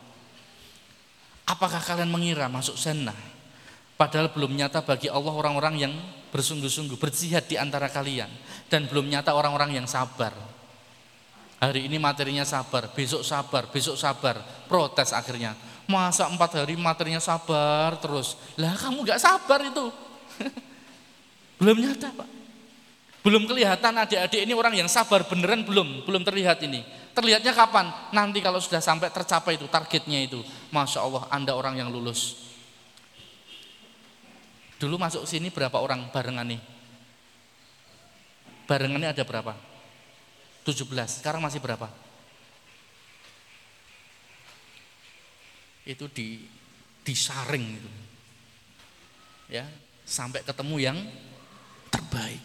[SPEAKER 1] Apakah kalian mengira masuk sunnah? Padahal belum nyata bagi Allah orang-orang yang bersungguh-sungguh berjihad di antara kalian. Dan belum nyata orang-orang yang sabar Hari ini materinya sabar, besok sabar, besok sabar, protes akhirnya. Masa empat hari materinya sabar terus? Lah kamu gak sabar itu. belum nyata Pak. Belum kelihatan adik-adik ini orang yang sabar beneran belum, belum terlihat ini. Terlihatnya kapan? Nanti kalau sudah sampai tercapai itu targetnya itu. Masya Allah Anda orang yang lulus. Dulu masuk sini berapa orang barengan nih? Barengannya ada berapa? 17, sekarang masih berapa? Itu di disaring itu. Ya, sampai ketemu yang terbaik.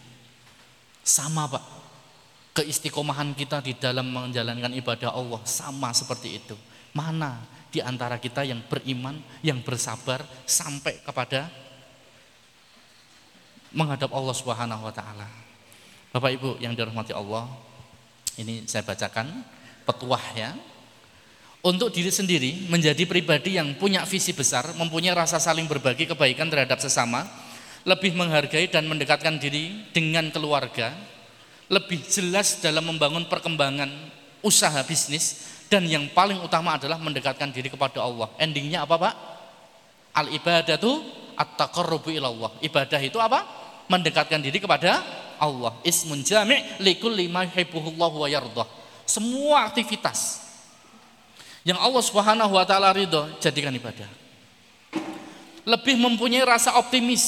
[SPEAKER 1] Sama, Pak. Keistiqomahan kita di dalam menjalankan ibadah Allah sama seperti itu. Mana di antara kita yang beriman, yang bersabar sampai kepada menghadap Allah Subhanahu wa taala. Bapak Ibu yang dirahmati Allah, ini saya bacakan petuah ya. Untuk diri sendiri menjadi pribadi yang punya visi besar, mempunyai rasa saling berbagi kebaikan terhadap sesama, lebih menghargai dan mendekatkan diri dengan keluarga, lebih jelas dalam membangun perkembangan usaha bisnis dan yang paling utama adalah mendekatkan diri kepada Allah. Endingnya apa, Pak? Al ibadatu at-taqarrubu ilallah. Ibadah itu apa? Mendekatkan diri kepada Allah. Ismun jami' likulli ma wa yardah. Semua aktivitas yang Allah Subhanahu wa taala ridho jadikan ibadah. Lebih mempunyai rasa optimis,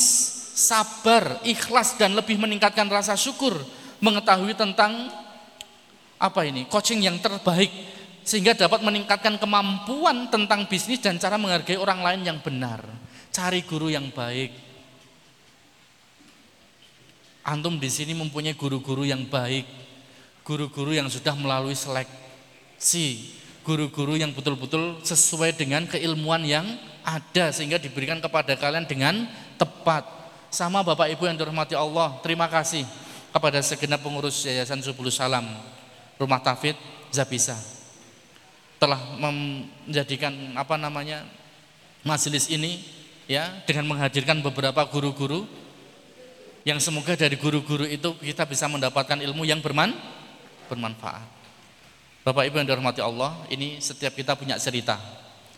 [SPEAKER 1] sabar, ikhlas dan lebih meningkatkan rasa syukur mengetahui tentang apa ini? coaching yang terbaik sehingga dapat meningkatkan kemampuan tentang bisnis dan cara menghargai orang lain yang benar. Cari guru yang baik, Antum di sini mempunyai guru-guru yang baik, guru-guru yang sudah melalui seleksi, guru-guru yang betul-betul sesuai dengan keilmuan yang ada sehingga diberikan kepada kalian dengan tepat. Sama Bapak Ibu yang dirahmati Allah, terima kasih kepada segenap pengurus Yayasan Subul Salam Rumah Tafid Zabisa telah menjadikan apa namanya majelis ini ya dengan menghadirkan beberapa guru-guru yang semoga dari guru-guru itu kita bisa mendapatkan ilmu yang berman, bermanfaat. Bapak Ibu yang dirahmati Allah, ini setiap kita punya cerita.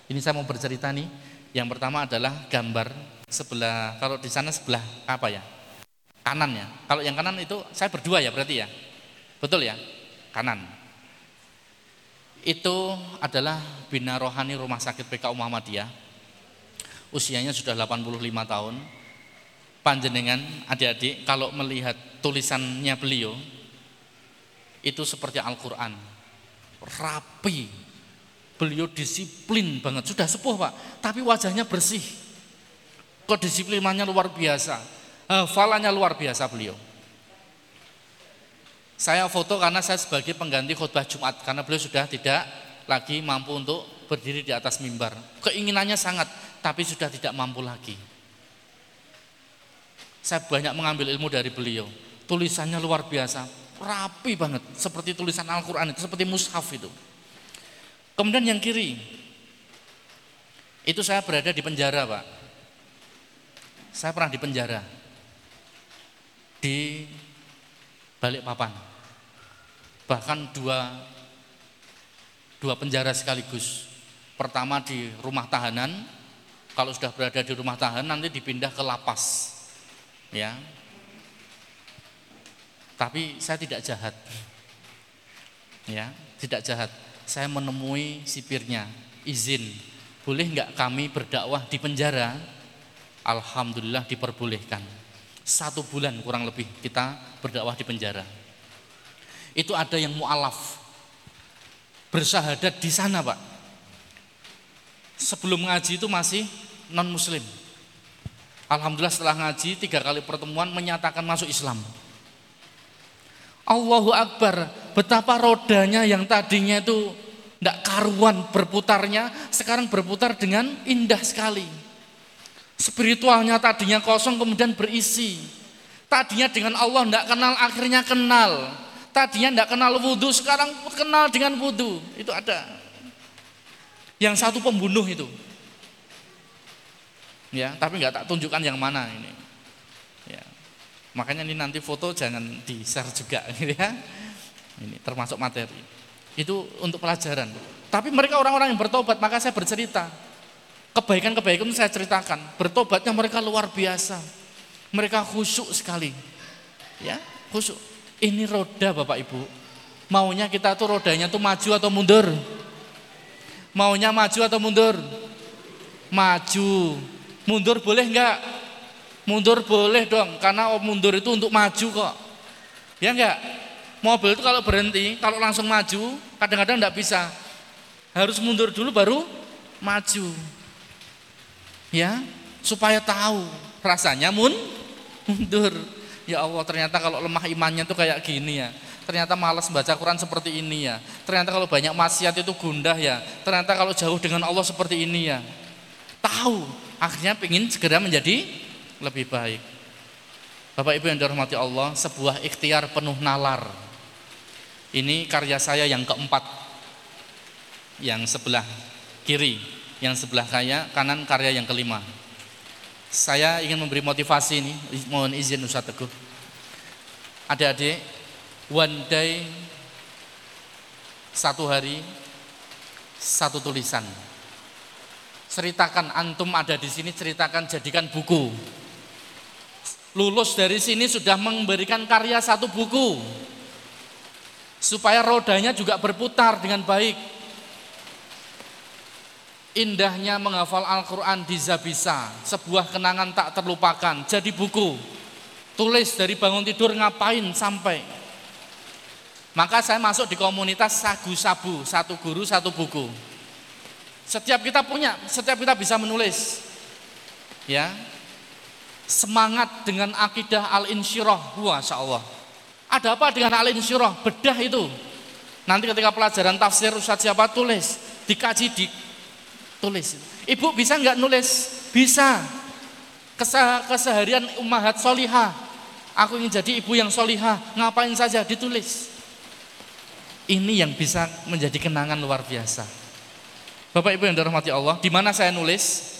[SPEAKER 1] Ini saya mau bercerita nih. Yang pertama adalah gambar sebelah, kalau di sana sebelah apa ya? Kanan ya. Kalau yang kanan itu saya berdua ya berarti ya. Betul ya? Kanan. Itu adalah bina rohani Rumah Sakit PKU Muhammadiyah. Usianya sudah 85 tahun. Panjenengan adik-adik kalau melihat tulisannya beliau itu seperti Al-Qur'an rapi. Beliau disiplin banget, sudah sepuh Pak, tapi wajahnya bersih. Kedisiplinannya luar biasa, hafalannya luar biasa beliau. Saya foto karena saya sebagai pengganti khutbah Jumat karena beliau sudah tidak lagi mampu untuk berdiri di atas mimbar. Keinginannya sangat, tapi sudah tidak mampu lagi. Saya banyak mengambil ilmu dari beliau. Tulisannya luar biasa, rapi banget seperti tulisan Al-Qur'an itu seperti mushaf itu. Kemudian yang kiri itu saya berada di penjara, Pak. Saya pernah di penjara di balik papan. Bahkan dua dua penjara sekaligus. Pertama di rumah tahanan, kalau sudah berada di rumah tahanan nanti dipindah ke lapas. Ya, tapi saya tidak jahat. Ya, tidak jahat. Saya menemui sipirnya, izin, boleh nggak kami berdakwah di penjara? Alhamdulillah diperbolehkan. Satu bulan kurang lebih kita berdakwah di penjara. Itu ada yang mu'alaf, bersahadat di sana pak. Sebelum ngaji itu masih non muslim. Alhamdulillah setelah ngaji tiga kali pertemuan menyatakan masuk Islam. Allahu Akbar, betapa rodanya yang tadinya itu tidak karuan berputarnya, sekarang berputar dengan indah sekali. Spiritualnya tadinya kosong kemudian berisi. Tadinya dengan Allah tidak kenal, akhirnya kenal. Tadinya tidak kenal wudhu, sekarang kenal dengan wudhu. Itu ada. Yang satu pembunuh itu. Ya, tapi nggak tak tunjukkan yang mana ini. Makanya ini nanti foto jangan di share juga gitu ya. Ini termasuk materi. Itu untuk pelajaran. Tapi mereka orang-orang yang bertobat, maka saya bercerita. Kebaikan-kebaikan saya ceritakan. Bertobatnya mereka luar biasa. Mereka khusyuk sekali. Ya, khusyuk. Ini roda Bapak Ibu. Maunya kita tuh rodanya tuh maju atau mundur? Maunya maju atau mundur? Maju. Mundur boleh enggak? Mundur boleh dong, karena mundur itu untuk maju kok. Ya enggak? Mobil itu kalau berhenti, kalau langsung maju, kadang-kadang enggak bisa. Harus mundur dulu baru maju. Ya, supaya tahu rasanya mun mundur. Ya Allah, ternyata kalau lemah imannya tuh kayak gini ya. Ternyata malas baca Quran seperti ini ya. Ternyata kalau banyak maksiat itu gundah ya. Ternyata kalau jauh dengan Allah seperti ini ya. Tahu, akhirnya ingin segera menjadi lebih baik. Bapak Ibu yang dirahmati Allah, sebuah ikhtiar penuh nalar. Ini karya saya yang keempat. Yang sebelah kiri, yang sebelah kaya, kanan karya yang kelima. Saya ingin memberi motivasi ini, mohon izin Ustaz Teguh. Adik-adik, one day satu hari satu tulisan. Ceritakan antum ada di sini, ceritakan jadikan buku. Lulus dari sini sudah memberikan karya satu buku. Supaya rodanya juga berputar dengan baik. Indahnya menghafal Al-Quran di Zabisa. Sebuah kenangan tak terlupakan. Jadi buku. Tulis dari bangun tidur ngapain sampai. Maka saya masuk di komunitas sagu sabu. Satu guru satu buku setiap kita punya setiap kita bisa menulis ya semangat dengan akidah al-insyirah. Masya Allah. Ada apa dengan al-insyirah? Bedah itu. Nanti ketika pelajaran tafsir Ustaz siapa tulis, dikaji di tulis. Ibu bisa nggak nulis? Bisa. Kesah, keseharian ummahat solihah. Aku ingin jadi ibu yang solihah. Ngapain saja ditulis. Ini yang bisa menjadi kenangan luar biasa. Bapak Ibu yang dirahmati Allah, di mana saya nulis?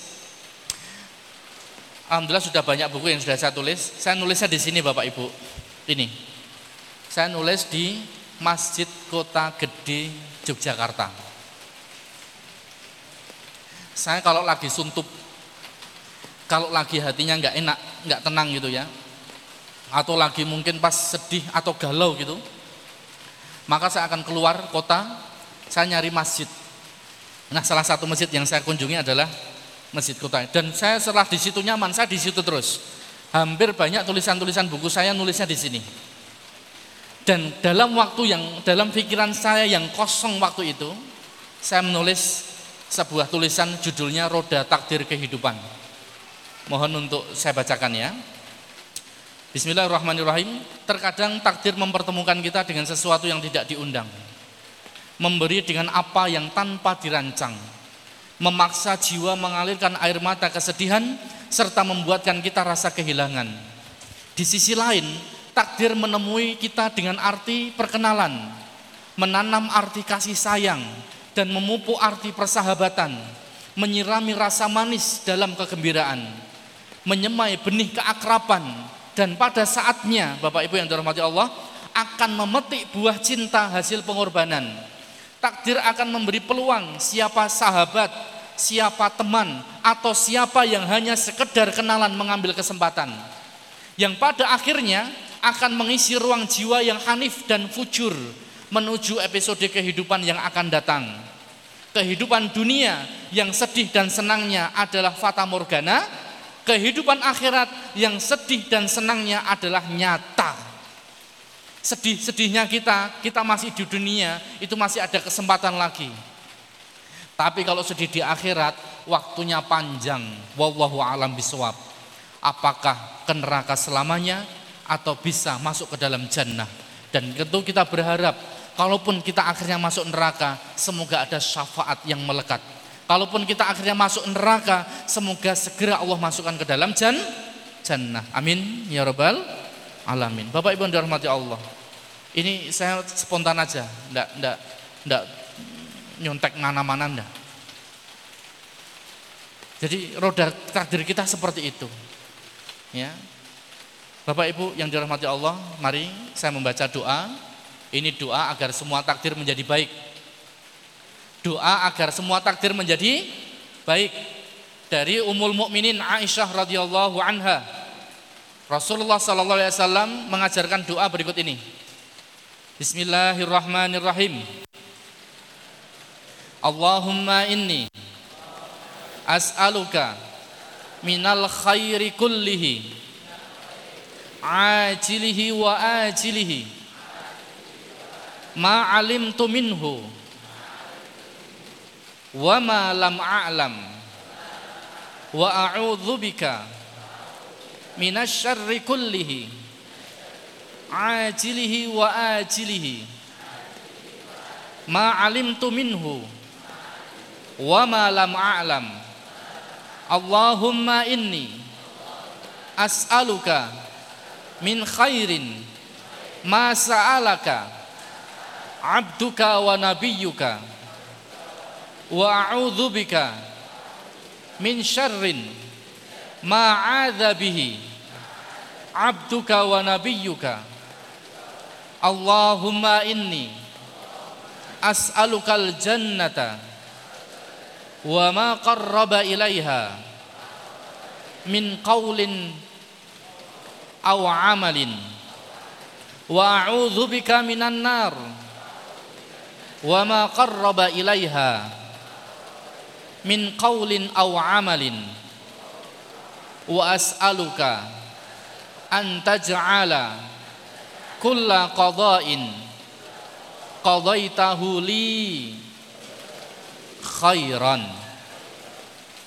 [SPEAKER 1] Alhamdulillah sudah banyak buku yang sudah saya tulis. Saya nulisnya di sini Bapak Ibu. Ini. Saya nulis di Masjid Kota Gede Yogyakarta. Saya kalau lagi suntup, kalau lagi hatinya nggak enak, nggak tenang gitu ya, atau lagi mungkin pas sedih atau galau gitu, maka saya akan keluar kota, saya nyari masjid. Nah, salah satu masjid yang saya kunjungi adalah masjid kota. Dan saya setelah di situ nyaman, saya di situ terus. Hampir banyak tulisan-tulisan buku saya nulisnya di sini. Dan dalam waktu yang dalam pikiran saya yang kosong waktu itu, saya menulis sebuah tulisan judulnya Roda Takdir Kehidupan. Mohon untuk saya bacakan ya. Bismillahirrahmanirrahim. Terkadang takdir mempertemukan kita dengan sesuatu yang tidak diundang. Memberi dengan apa yang tanpa dirancang. Memaksa jiwa mengalirkan air mata kesedihan serta membuatkan kita rasa kehilangan. Di sisi lain, takdir menemui kita dengan arti perkenalan, menanam arti kasih sayang, dan memupuk arti persahabatan, menyirami rasa manis dalam kegembiraan, menyemai benih keakraban, dan pada saatnya Bapak Ibu yang dirahmati Allah akan memetik buah cinta hasil pengorbanan. Takdir akan memberi peluang siapa sahabat, siapa teman, atau siapa yang hanya sekedar kenalan mengambil kesempatan. Yang pada akhirnya akan mengisi ruang jiwa yang hanif dan fujur menuju episode kehidupan yang akan datang. Kehidupan dunia yang sedih dan senangnya adalah fata morgana, kehidupan akhirat yang sedih dan senangnya adalah nyata. Sedih-sedihnya kita, kita masih di dunia, itu masih ada kesempatan lagi. Tapi kalau sedih di akhirat, waktunya panjang. Wallahu alam biswab. Apakah ke neraka selamanya atau bisa masuk ke dalam jannah? Dan tentu kita berharap Kalaupun kita akhirnya masuk neraka, semoga ada syafaat yang melekat. Kalaupun kita akhirnya masuk neraka, semoga segera Allah masukkan ke dalam jan jannah. Amin ya rabbal alamin. Bapak Ibu yang dirahmati Allah. Ini saya spontan aja, ndak ndak ndak nyontek mana-mana ndak. Jadi roda takdir kita seperti itu. Ya. Bapak Ibu yang dirahmati Allah, mari saya membaca doa ini doa agar semua takdir menjadi baik. Doa agar semua takdir menjadi baik. Dari Ummul Mukminin Aisyah radhiyallahu anha. Rasulullah sallallahu alaihi wasallam mengajarkan doa berikut ini. Bismillahirrahmanirrahim. Allahumma inni as'aluka minal khairi kullihi ajilihi wa ajilihi ma alimtu minhu wa ma lam a'lam wa a'udzu bika minasy syarri kullihi ajilihi wa ajilihi. Ma alimtu minhu. Wa ma lam a'lam. Allahumma inni as'aluka min khairin ma sa'alaka abduka wa nabiyyuka wa a'udzu bika min syarrin ma 'adza bihi abduka wa nabiyyuka Allahumma inni as'alukal jannata wa ma qarraba ilaiha min qawlin aw amalin wa a'udzu bika minan nar wa ma qarraba ilaiha min qaulin aw amalin wa as'aluka an taj'ala kulla qada'in qadaitahu li khairan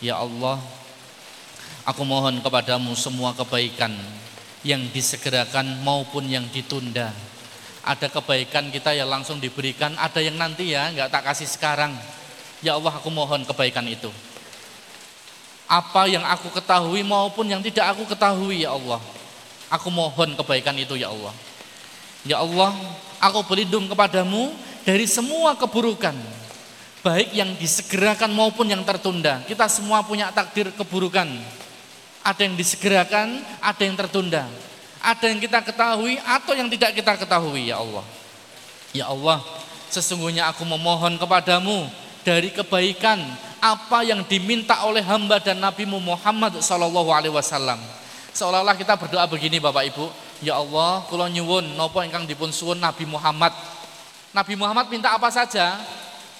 [SPEAKER 1] ya Allah aku mohon kepadamu semua kebaikan yang disegerakan maupun yang ditunda ada kebaikan kita yang langsung diberikan, ada yang nanti ya nggak tak kasih sekarang. Ya Allah aku mohon kebaikan itu. Apa yang aku ketahui maupun yang tidak aku ketahui ya Allah. Aku mohon kebaikan itu ya Allah. Ya Allah, aku berlindung kepadamu dari semua keburukan. Baik yang disegerakan maupun yang tertunda. Kita semua punya takdir keburukan. Ada yang disegerakan, ada yang tertunda ada yang kita ketahui atau yang tidak kita ketahui ya Allah. Ya Allah, sesungguhnya aku memohon kepadamu dari kebaikan apa yang diminta oleh hamba dan nabimu Muhammad Sallallahu Alaihi Wasallam. Seolah-olah kita berdoa begini Bapak Ibu, Ya Allah, kula nyuwun nopo ingkang dipun suwun Nabi Muhammad. Nabi Muhammad minta apa saja?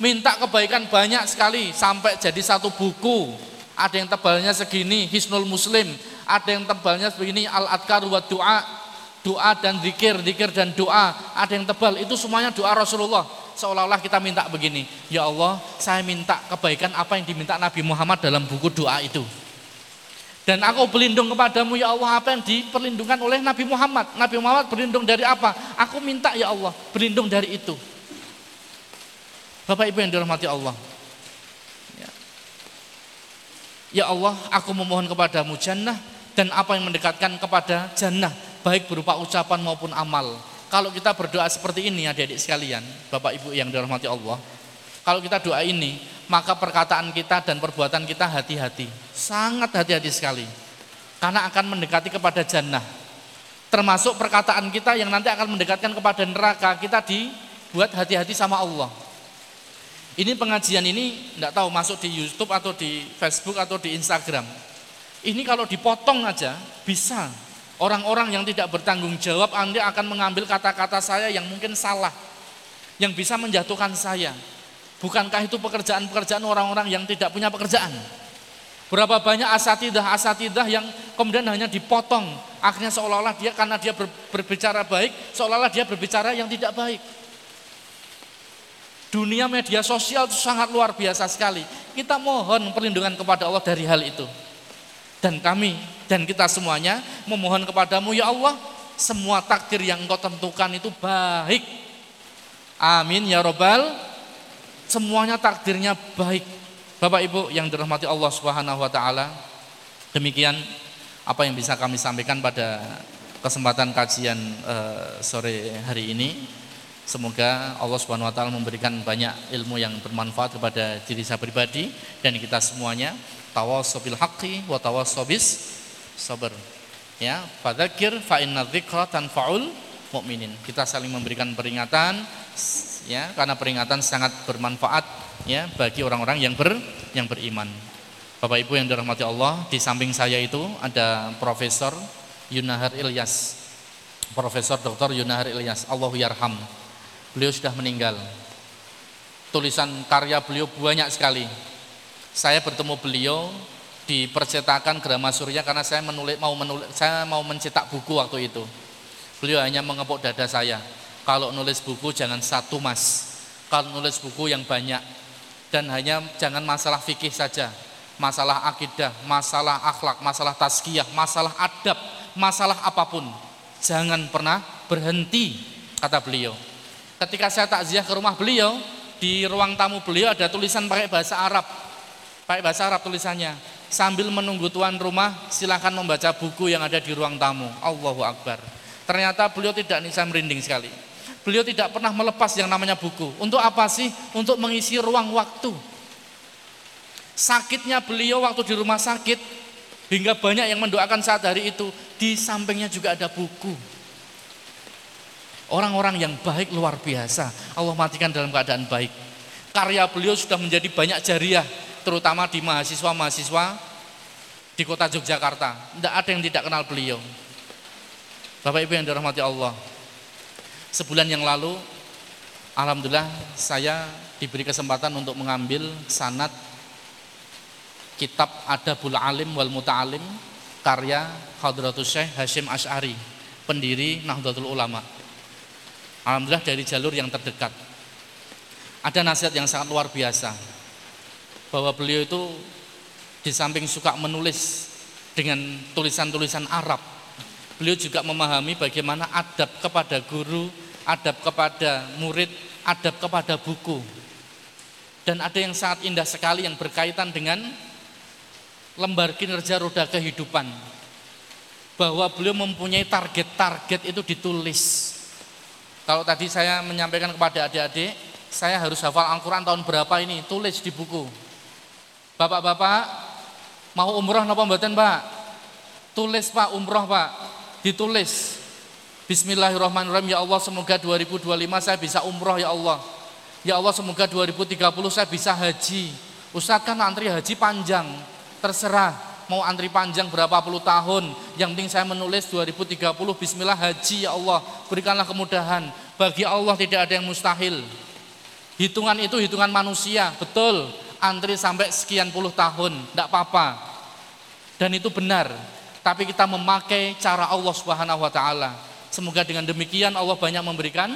[SPEAKER 1] Minta kebaikan banyak sekali sampai jadi satu buku. Ada yang tebalnya segini, Hisnul Muslim. Ada yang tebalnya begini, Al-Adkar wa Doa. Doa dan zikir, zikir dan doa. Ada yang tebal, itu semuanya doa Rasulullah seolah-olah kita minta begini, ya Allah, saya minta kebaikan apa yang diminta Nabi Muhammad dalam buku doa itu. Dan aku berlindung kepadamu ya Allah apa yang diperlindungkan oleh Nabi Muhammad. Nabi Muhammad berlindung dari apa? Aku minta ya Allah berlindung dari itu. Bapak Ibu yang dirahmati Allah. Ya, ya Allah, aku memohon kepadamu jannah dan apa yang mendekatkan kepada jannah baik berupa ucapan maupun amal. Kalau kita berdoa seperti ini adik-adik sekalian, Bapak Ibu yang dirahmati Allah, kalau kita doa ini, maka perkataan kita dan perbuatan kita hati-hati. Sangat hati-hati sekali. Karena akan mendekati kepada jannah. Termasuk perkataan kita yang nanti akan mendekatkan kepada neraka, kita dibuat hati-hati sama Allah. Ini pengajian ini tidak tahu masuk di YouTube atau di Facebook atau di Instagram. Ini kalau dipotong aja bisa Orang-orang yang tidak bertanggung jawab Anda akan mengambil kata-kata saya yang mungkin salah. Yang bisa menjatuhkan saya. Bukankah itu pekerjaan-pekerjaan orang-orang yang tidak punya pekerjaan? Berapa banyak asatidah-asatidah yang kemudian hanya dipotong. Akhirnya seolah-olah dia karena dia berbicara baik, seolah-olah dia berbicara yang tidak baik. Dunia media sosial itu sangat luar biasa sekali. Kita mohon perlindungan kepada Allah dari hal itu. Dan kami dan kita semuanya memohon kepadamu ya Allah, semua takdir yang engkau tentukan itu baik. Amin ya robbal. Semuanya takdirnya baik. Bapak Ibu yang dirahmati Allah Subhanahu wa taala. Demikian apa yang bisa kami sampaikan pada kesempatan kajian uh, sore hari ini. Semoga Allah Subhanahu wa taala memberikan banyak ilmu yang bermanfaat kepada diri saya pribadi dan kita semuanya tawassobil haqqi wa tawassobis sabar. Ya, fadzakir fa inna dzikra tanfaul mukminin. Kita saling memberikan peringatan ya, karena peringatan sangat bermanfaat ya bagi orang-orang yang ber yang beriman. Bapak Ibu yang dirahmati Allah, di samping saya itu ada Profesor Yunahar Ilyas. Profesor Dr. Yunahar Ilyas, Allahu yarham. Beliau sudah meninggal. Tulisan karya beliau banyak sekali saya bertemu beliau di percetakan Grama Surya karena saya menulis mau menulis saya mau mencetak buku waktu itu. Beliau hanya mengepuk dada saya. Kalau nulis buku jangan satu mas. Kalau nulis buku yang banyak dan hanya jangan masalah fikih saja. Masalah akidah, masalah akhlak, masalah tazkiyah, masalah adab, masalah apa pun. Jangan pernah berhenti kata beliau. Ketika saya takziah ke rumah beliau, di ruang tamu beliau ada tulisan pakai bahasa Arab pakai bahasa Arab tulisannya. Sambil menunggu tuan rumah, silahkan membaca buku yang ada di ruang tamu. Allahu Akbar. Ternyata beliau tidak nisa merinding sekali. Beliau tidak pernah melepas yang namanya buku. Untuk apa sih? Untuk mengisi ruang waktu. Sakitnya beliau waktu di rumah sakit, hingga banyak yang mendoakan saat hari itu. Di sampingnya juga ada buku. Orang-orang yang baik luar biasa. Allah matikan dalam keadaan baik. Karya beliau sudah menjadi banyak jariah terutama di mahasiswa-mahasiswa di kota Yogyakarta. Tidak ada yang tidak kenal beliau. Bapak Ibu yang dirahmati Allah. Sebulan yang lalu, Alhamdulillah saya diberi kesempatan untuk mengambil sanat kitab Adabul Alim wal Muta'alim karya Hadratus Syekh Hashim Ash'ari, pendiri Nahdlatul Ulama. Alhamdulillah dari jalur yang terdekat. Ada nasihat yang sangat luar biasa bahwa beliau itu di samping suka menulis dengan tulisan-tulisan Arab, beliau juga memahami bagaimana adab kepada guru, adab kepada murid, adab kepada buku. Dan ada yang sangat indah sekali yang berkaitan dengan lembar kinerja roda kehidupan. Bahwa beliau mempunyai target-target itu ditulis. Kalau tadi saya menyampaikan kepada adik-adik, saya harus hafal Al-Quran tahun berapa ini, tulis di buku. Bapak-bapak mau umroh napa mboten, Pak? Tulis Pak umroh Pak, ditulis. Bismillahirrahmanirrahim ya Allah semoga 2025 saya bisa umroh ya Allah. Ya Allah semoga 2030 saya bisa haji. Ustaz kan antri haji panjang, terserah mau antri panjang berapa puluh tahun. Yang penting saya menulis 2030 Bismillah haji ya Allah berikanlah kemudahan. Bagi Allah tidak ada yang mustahil. Hitungan itu hitungan manusia, betul. Antri sampai sekian puluh tahun, tidak apa-apa. Dan itu benar. Tapi kita memakai cara Allah Subhanahu wa taala Semoga dengan demikian Allah banyak memberikan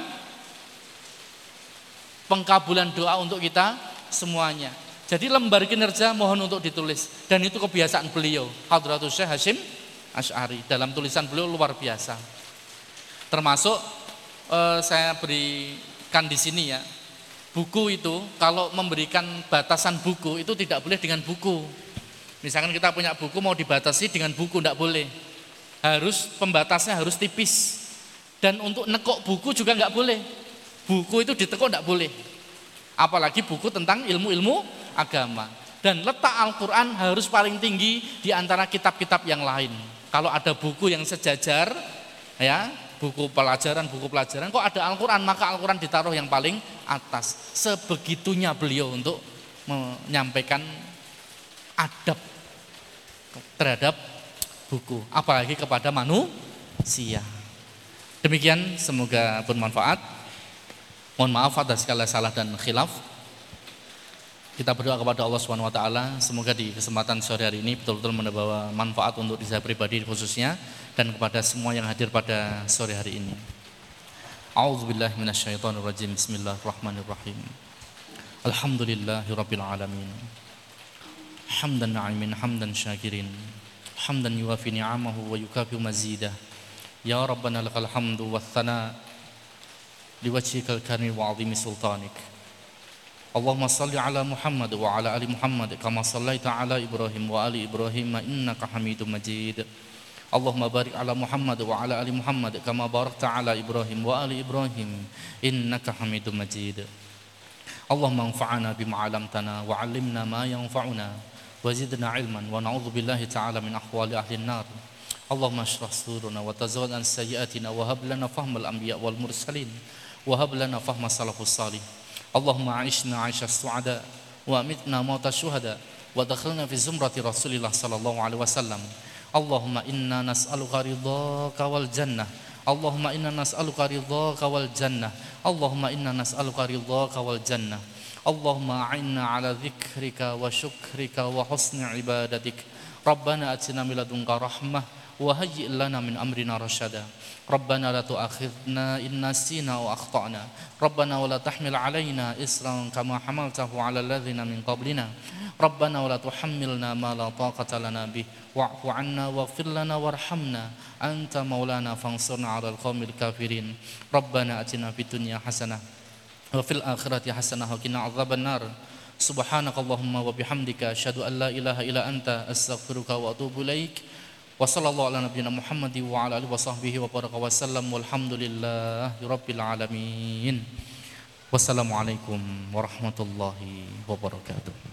[SPEAKER 1] pengkabulan doa untuk kita semuanya. Jadi lembar kinerja mohon untuk ditulis dan itu kebiasaan beliau. Hadratus Syekh Hashim Ash'ari dalam tulisan beliau luar biasa. Termasuk eh, saya berikan di sini ya. Buku itu kalau memberikan batasan buku itu tidak boleh dengan buku. Misalkan kita punya buku mau dibatasi dengan buku tidak boleh. Harus pembatasnya harus tipis. Dan untuk nekok buku juga nggak boleh. Buku itu ditekuk nggak boleh. Apalagi buku tentang ilmu-ilmu agama. Dan letak Al-Quran harus paling tinggi di antara kitab-kitab yang lain. Kalau ada buku yang sejajar, ya buku pelajaran, buku pelajaran, kok ada Al-Quran, maka Al-Quran ditaruh yang paling atas. Sebegitunya beliau untuk menyampaikan adab terhadap buku, apalagi kepada manusia. Demikian semoga bermanfaat. Mohon maaf atas segala salah dan khilaf. Kita berdoa kepada Allah Subhanahu wa taala semoga di kesempatan sore hari ini betul-betul membawa manfaat untuk diri pribadi khususnya dan kepada semua yang hadir pada sore hari ini. A'udzubillahi minasyaitonirrajim. Bismillahirrahmanirrahim. Alhamdulillahirabbil alamin. Na'imin hamdan syakirin. Hamdan yuwafi ni'amahu wa yukafi mazidah. يا ربنا لك الحمد والثناء لوجهك الكريم وعظيم سلطانك اللهم صل على محمد وعلى آل محمد كما صليت على إبراهيم وآل إبراهيم إنك حميد مجيد اللهم بارك على محمد وعلى آل محمد كما باركت على إبراهيم وآل إبراهيم إنك حميد مجيد اللهم انفعنا بما علمتنا وعلمنا ما ينفعنا وزدنا علما ونعوذ بالله تعالى من أحوال أهل النار. اللهم اشرح صدورنا وتزود عن سيئاتنا وهب لنا فهم الأنبياء والمرسلين وهب لنا فهم السلف الصالح اللهم عيشنا عيش السعداء وأمتنا موت الشهداء ودخلنا في زمرة رسول الله صلى الله عليه وسلم. اللهم إنا نسألك رضاك والجنة. اللهم إنا نسألك رضاك والجنة. اللهم إنا نسألك رضاك والجنة. اللهم أعنا على ذكرك وشكرك وحسن عبادتك. ربنا أتنا من لدنك رحمة وهيئ لنا من أمرنا رشدا. ربنا لا تؤاخذنا إن نسينا أو أخطأنا. ربنا ولا تحمل علينا إسرا كما حملته على الذين من قبلنا. ربنا ولا تحملنا ما لا طاقة لنا به. واعف عنا واغفر لنا وارحمنا. أنت مولانا فانصرنا على القوم الكافرين. ربنا أتنا في الدنيا حسنة wa fil akhirati hasanah wa qina adzabannar. Subhanakallahumma wa bihamdika asyhadu an la ilaha illa anta astaghfiruka wa atubu ilaik. Wa sallallahu ala nabiyyina muhammadi wa ala alihi wa sahbihi wa baraka wa sallam. Walhamdulillahi rabbil alamin. Wassalamualaikum warahmatullahi wabarakatuh.